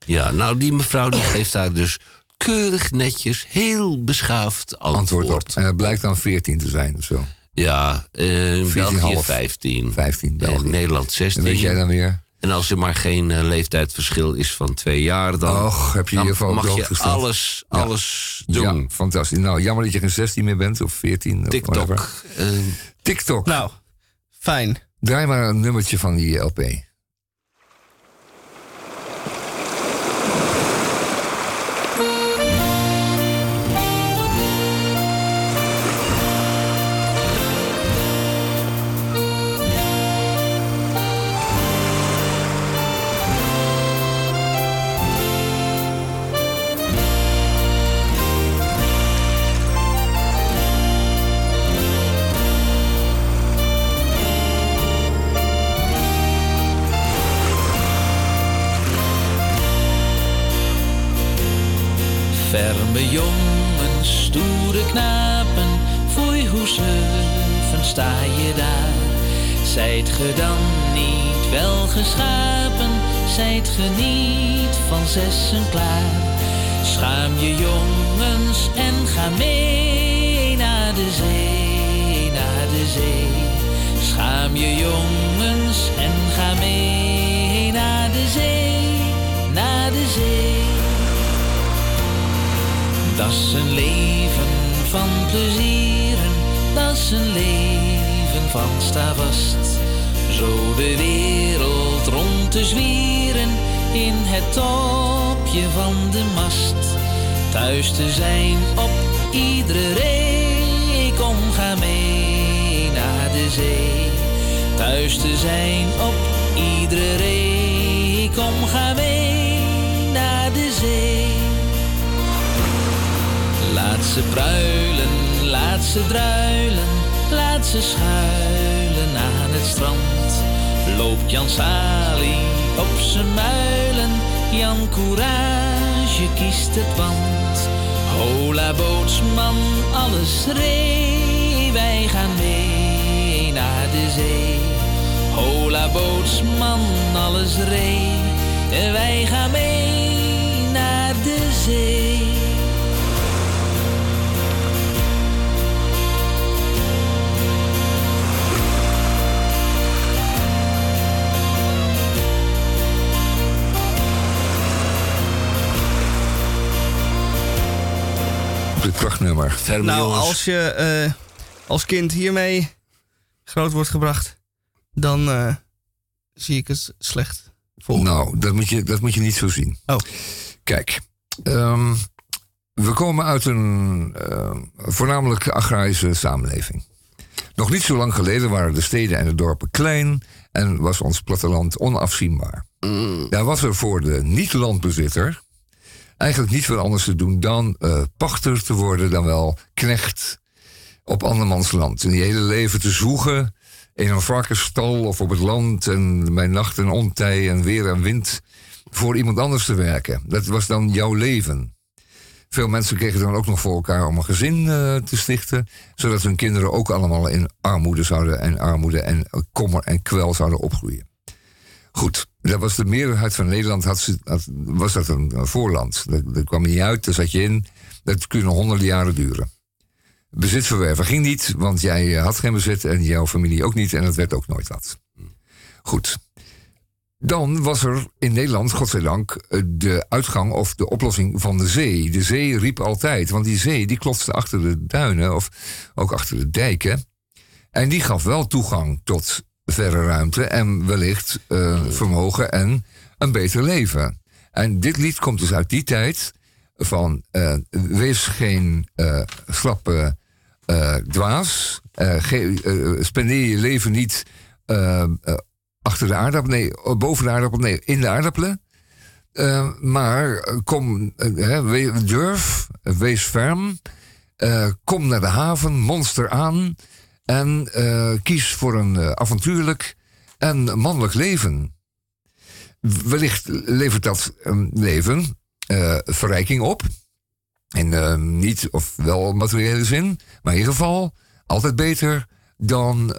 Ja, nou, die mevrouw die geeft daar dus keurig netjes, heel beschaafd antwoord. Antwoord op. En het blijkt dan 14 te zijn of zo. Ja, eh, in 14,5. België 15. 15, België. En Nederland 16. En weet jij dan weer? En als er maar geen eh, leeftijdsverschil is van twee jaar, dan, Och, heb je dan mag je alles, Ja. alles doen. Ja, fantastisch. Nou, jammer dat je geen 16 meer bent of 14. of TikTok. eh, TikTok. Nou, fijn. Draai maar een nummertje van die LP. Ferme jongens, stoere knapen, foei hoe zuiven sta je daar. Zijt ge dan niet wel geschapen, zijt ge niet van zessen klaar. Schaam je jongens en ga mee naar de zee, naar de zee. Schaam je jongens en ga mee naar de zee, naar de zee. Dat is een leven van plezieren, dat is een leven van sta vast. Zo de wereld rond te zwieren in het topje van de mast. Thuis te zijn op iedere ree, kom ga mee naar de zee. Thuis te zijn op iedere ree, kom ga mee naar de zee. Laat ze pruilen, laat ze druilen, laat ze schuilen aan het strand. Loopt Jan Sali op zijn muilen, Jan Courage kiest het want. Hola bootsman, alles ree, wij gaan mee naar de zee. Hola bootsman, alles ree, wij gaan mee naar de zee. Het prachtnummer. nou, als je eh, als kind hiermee groot wordt gebracht, dan eh, zie ik het slecht. Nou, dat moet, je, dat moet je niet zo zien. Oh. Kijk, ehm, we komen uit een eh, voornamelijk agrarische samenleving. Nog niet zo lang geleden waren de steden en de dorpen klein en was ons platteland onafzienbaar. Daar was er voor de niet-landbezitter eigenlijk niet veel anders te doen dan eh, pachter te worden, dan wel knecht op andermans land. En die hele leven te zoegen in een varkensstal of op het land en bij nacht en ontij en weer en wind voor iemand anders te werken. Dat was dan jouw leven. Veel mensen kregen dan ook nog voor elkaar om een gezin eh, te stichten, zodat hun kinderen ook allemaal in armoede zouden en armoede en kommer en kwel zouden opgroeien. Dat was de meerderheid van Nederland, had, was dat een, voorland. Dat, dat kwam niet uit, daar zat je in. Dat kunnen honderden jaren duren. Bezit verwerven ging niet, want jij eh, had geen bezit en jouw familie ook niet en het werd ook nooit wat. Goed. Dan was er in Nederland, godzijdank, eh, de uitgang of de oplossing van de zee. De zee riep altijd, want die zee die klotste achter de duinen of ook achter de dijken. En die gaf wel toegang tot verre ruimte en wellicht eh, vermogen en een beter leven. En dit lied komt dus uit die tijd van eh, wees geen eh, slappe dwaas. Spendeer je leven niet achter de aardappel, nee, boven de aardappel, nee, in de aardappelen. Maar kom, durf, wees ferm. kom naar de haven, monster aan. En eh, kies voor een eh, avontuurlijk en mannelijk leven. Wellicht levert dat een leven eh, verrijking op. Eh, niet of wel materiële zin, maar in ieder geval altijd beter dan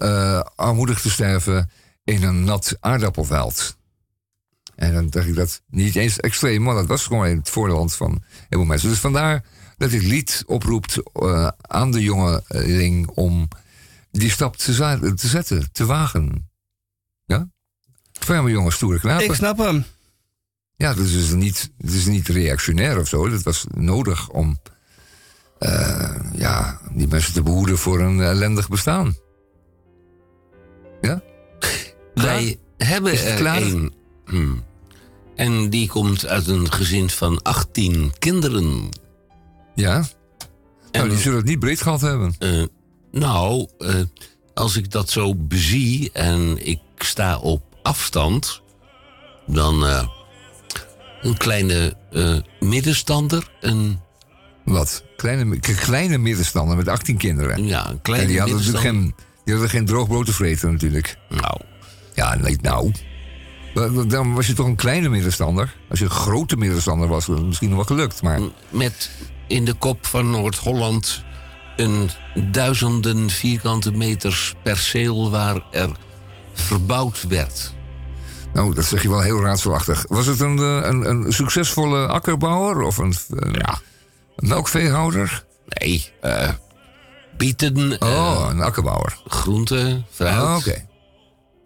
armoedig te sterven in een nat aardappelveld. En dan dacht ik dat niet eens extreem, maar dat was gewoon in het voorland van heel mensen. Dus vandaar dat dit lied oproept aan de jongeling om die stap te, te zetten, te wagen. Ja? Ferme jongens, stoere knapen. Ik snap hem. Ja, dat is dus niet, het is niet reactionair of zo. Dat was nodig om eh, ja, die mensen te behoeden voor een ellendig bestaan. Ja? Wij hebben er klaar? een. Hmm. En die komt uit een gezin van 18 kinderen. Ja? Nou, die zullen het niet breed gehad hebben. Eh, nou, eh, als ik dat zo bezie en ik sta op afstand, dan eh, een kleine eh, middenstander. Een, Wat? Kleine, kleine middenstander met 18 kinderen. Ja, een kleine En die hadden natuurlijk geen, die hadden geen droog brood te vreten natuurlijk. Nou. Ja, nou. Dan- Dan was je toch een kleine middenstander. Als je een grote middenstander was, was het misschien nog wel gelukt. Maar Met in de kop van Noord-Holland een duizenden vierkante meters perceel waar er verbouwd werd. Nou, dat zeg je wel heel raadselachtig. Was het een, eh, een, een succesvolle akkerbouwer of een, een melkveehouder? Nee, eh bieten. Oh, een akkerbouwer. Groente, fruit. Ah, Oké.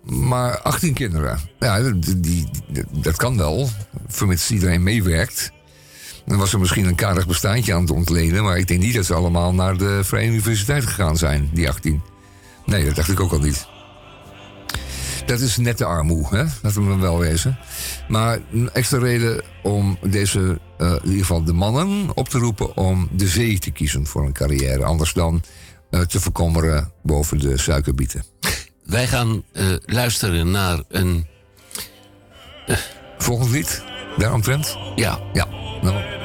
Maar 18 kinderen. Ja, die- dat kan wel, vermits iedereen meewerkt. Dan was er misschien een karig bestaandje aan het ontleden... maar ik denk niet dat ze allemaal naar de Vrije Universiteit gegaan zijn, die 18. Nee, dat dacht ik ook al niet. Dat is net de armoe, hè? laten we hem wel wezen. Maar een extra reden om deze, eh, in ieder geval de mannen op te roepen... om de zee te kiezen voor een carrière. Anders dan eh, te verkommeren boven de suikerbieten. Wij gaan eh, luisteren naar een. Volgend lied, daaromtrent? Ja. Ja. Nou,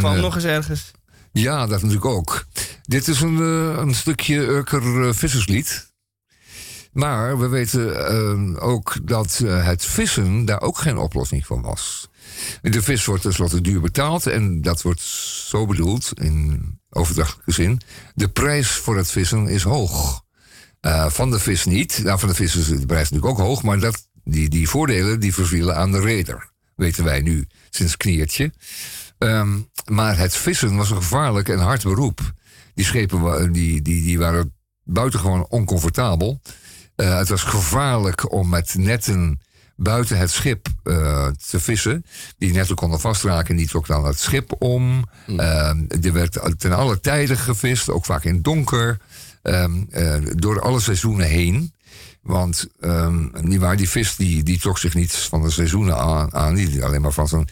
kwam eh, nog eens ergens. Ja, dat natuurlijk ook. Dit is een, eh, een stukje Urker eh, visserslied. Maar we weten ook dat het vissen daar ook geen oplossing van was. De vis wordt tenslotte duur betaald en dat wordt zo bedoeld, in overdrachtelijke zin. De prijs voor het vissen is hoog. Van de vis niet. Nou, van de vis is de prijs natuurlijk ook hoog, maar dat, die, die voordelen die vervielen aan de reder. Weten wij nu sinds kniertje. Ehm, maar het vissen was een gevaarlijk en hard beroep. Die schepen die, die, die waren buitengewoon oncomfortabel. Eh, het was gevaarlijk om met netten buiten het schip eh, te vissen. Die netten konden vastraken, die trok dan het schip om. Ehm, er werd ten alle tijden gevist, ook vaak in donker. Ehm, eh, door alle seizoenen heen. Want niet waar, die vis die, die trok zich niet van de seizoenen aan, aan niet alleen maar van zijn,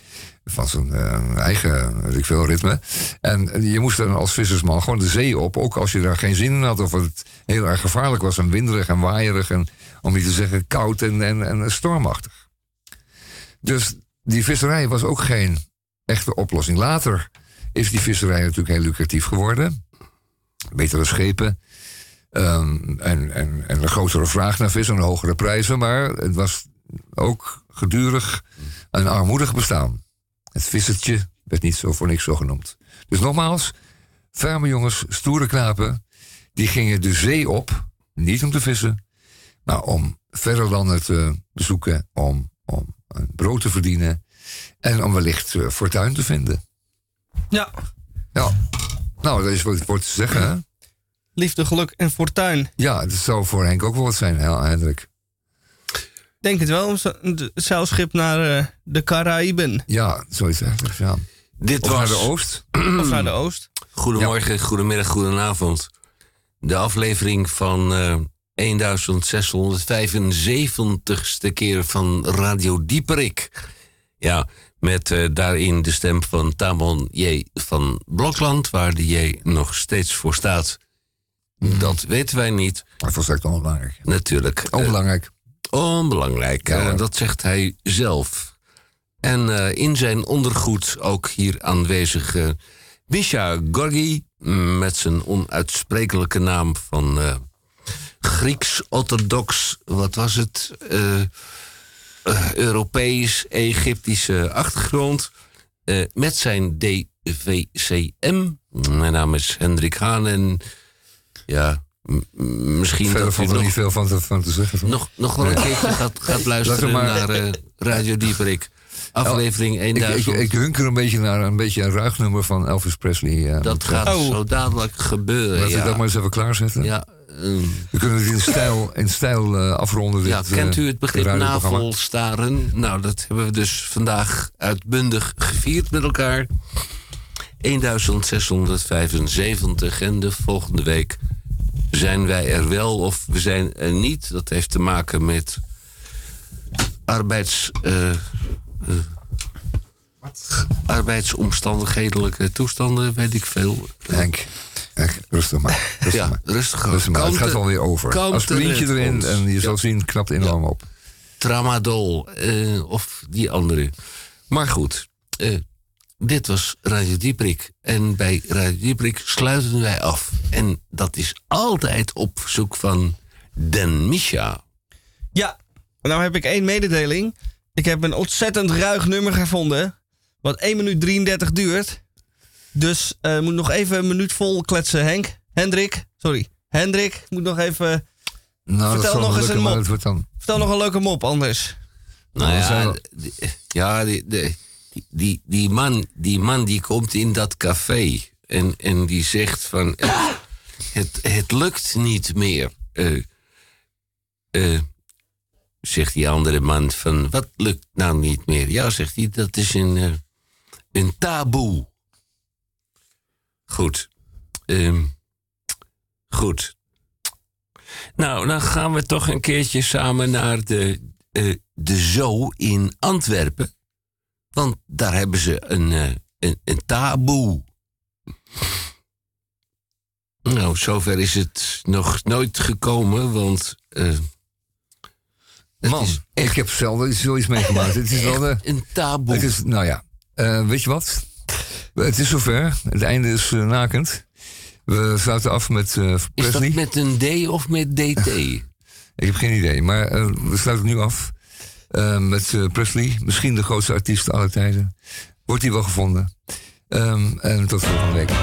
van zijn eh, eigen ik veel, ritme. En je moest dan als vissersman gewoon de zee op, ook als je daar geen zin in had of het heel erg gevaarlijk was en winderig en waaierig en om niet te zeggen koud en, en, en stormachtig. Dus die visserij was ook geen echte oplossing. Later is die visserij natuurlijk heel lucratief geworden. Betere schepen. ehm, en, en, en een grotere vraag naar vis en hogere prijzen. Maar het was ook gedurig een armoedig bestaan. Het vissertje werd niet zo voor niks zo genoemd. Dus nogmaals, ferme jongens, stoere knapen, die gingen de zee op, niet om te vissen, maar om verre landen te bezoeken, om, om een brood te verdienen en om wellicht eh, fortuin te vinden. Ja. Ja, nou, dat is wat voor te zeggen, hè? Liefde, geluk en fortuin. Ja, dat zou voor Henk ook wel wat zijn, hè, Hendrik. Denk het wel, zo- een zeilschip naar eh, de Caraïben. Ja, zoiets eigenlijk, ja. Dit Of was... naar de oost. Of naar de oost. Goedemorgen, goedemiddag, goedenavond. De aflevering van eh 1675ste keer van Radio Dieperik. Ja, met eh, daarin de stem van Tamon J. van Blokland, waar de J nog steeds voor staat. Dat weten wij niet. Maar volstrekt onbelangrijk. Natuurlijk. Eh, Onbelangrijk. Onbelangrijk, eh, dat zegt hij zelf. En eh, in zijn ondergoed ook hier aanwezig eh Misha Gorgi... met zijn onuitsprekelijke naam van Grieks-orthodox... wat was het? Europees-Egyptische achtergrond... met zijn DVCM. Mijn naam is Hendrik Haan en ja, misschien Verder valt er nog, niet veel van te, van te zeggen. toch? nog, nog wel een keertje gaat, gaat luisteren maar- naar eh, Radio Dieperik. Aflevering Ik, ik, 1000. ik hunker een beetje naar een beetje een ruignummer van Elvis Presley. eh, dat gaat Oh. zo dadelijk gebeuren. Laten we ja. dat maar eens even klaarzetten. Ja, ehm, We kunnen het in stijl, in stijl eh, afronden. ja, dit, kent u het begrip navelstaren? Nou, dat hebben we dus vandaag uitbundig gevierd met elkaar. 1675 en de volgende week zijn wij er wel of we zijn er niet. Dat heeft te maken met arbeids... eh, arbeidsomstandigheden, toestanden, weet ik veel. Henk, Henk, rustig maar. Rustig Ja, maar. rustig. Rustig maar. Het gaat wel weer over. Aspirintje redt erin ons. en je zal zien, knapt enorm op. Tramadol eh, of die andere. Maar goed, dit was Radio Dieprik. En bij Radio Dieprik sluiten wij af. En dat is altijd op verzoek van Den Misha. Ja, nou heb ik één mededeling. Ik heb een ontzettend ruig nummer gevonden. Wat 1 minuut 33 duurt. Dus eh moet nog even een minuut vol kletsen, Henk. Hendrik, sorry. Hendrik, moet nog even... Nou, vertel nog eens een mop. Vertel nog een leuke mop, anders. Nou dan ja, zijn we- die, ja die, die, die, die, man, die man die komt in dat café. En, en die zegt van... eh, Het, het lukt niet meer. Eh, eh, zegt die andere man van... Wat lukt nou niet meer? Ja, zegt hij, dat is een, een taboe. Goed. Ehm, goed. Nou, dan gaan we toch een keertje samen naar de, de Zoo in Antwerpen. Want daar hebben ze een, eh, een, een taboe. Nou, zover is het nog nooit gekomen, want... het Man, is ik heb zelden zoiets meegemaakt. Het is wel de, een taboe. Het is, nou ja, eh, weet je wat? Het is zover. Het einde is eh, nakend. We sluiten af met Is dat met een D of met DT? Ik heb geen idee, maar we sluiten nu af eh, met eh, Presley. Misschien de grootste artiest aller tijden. Wordt hij wel gevonden. Ehm, en tot volgende week. I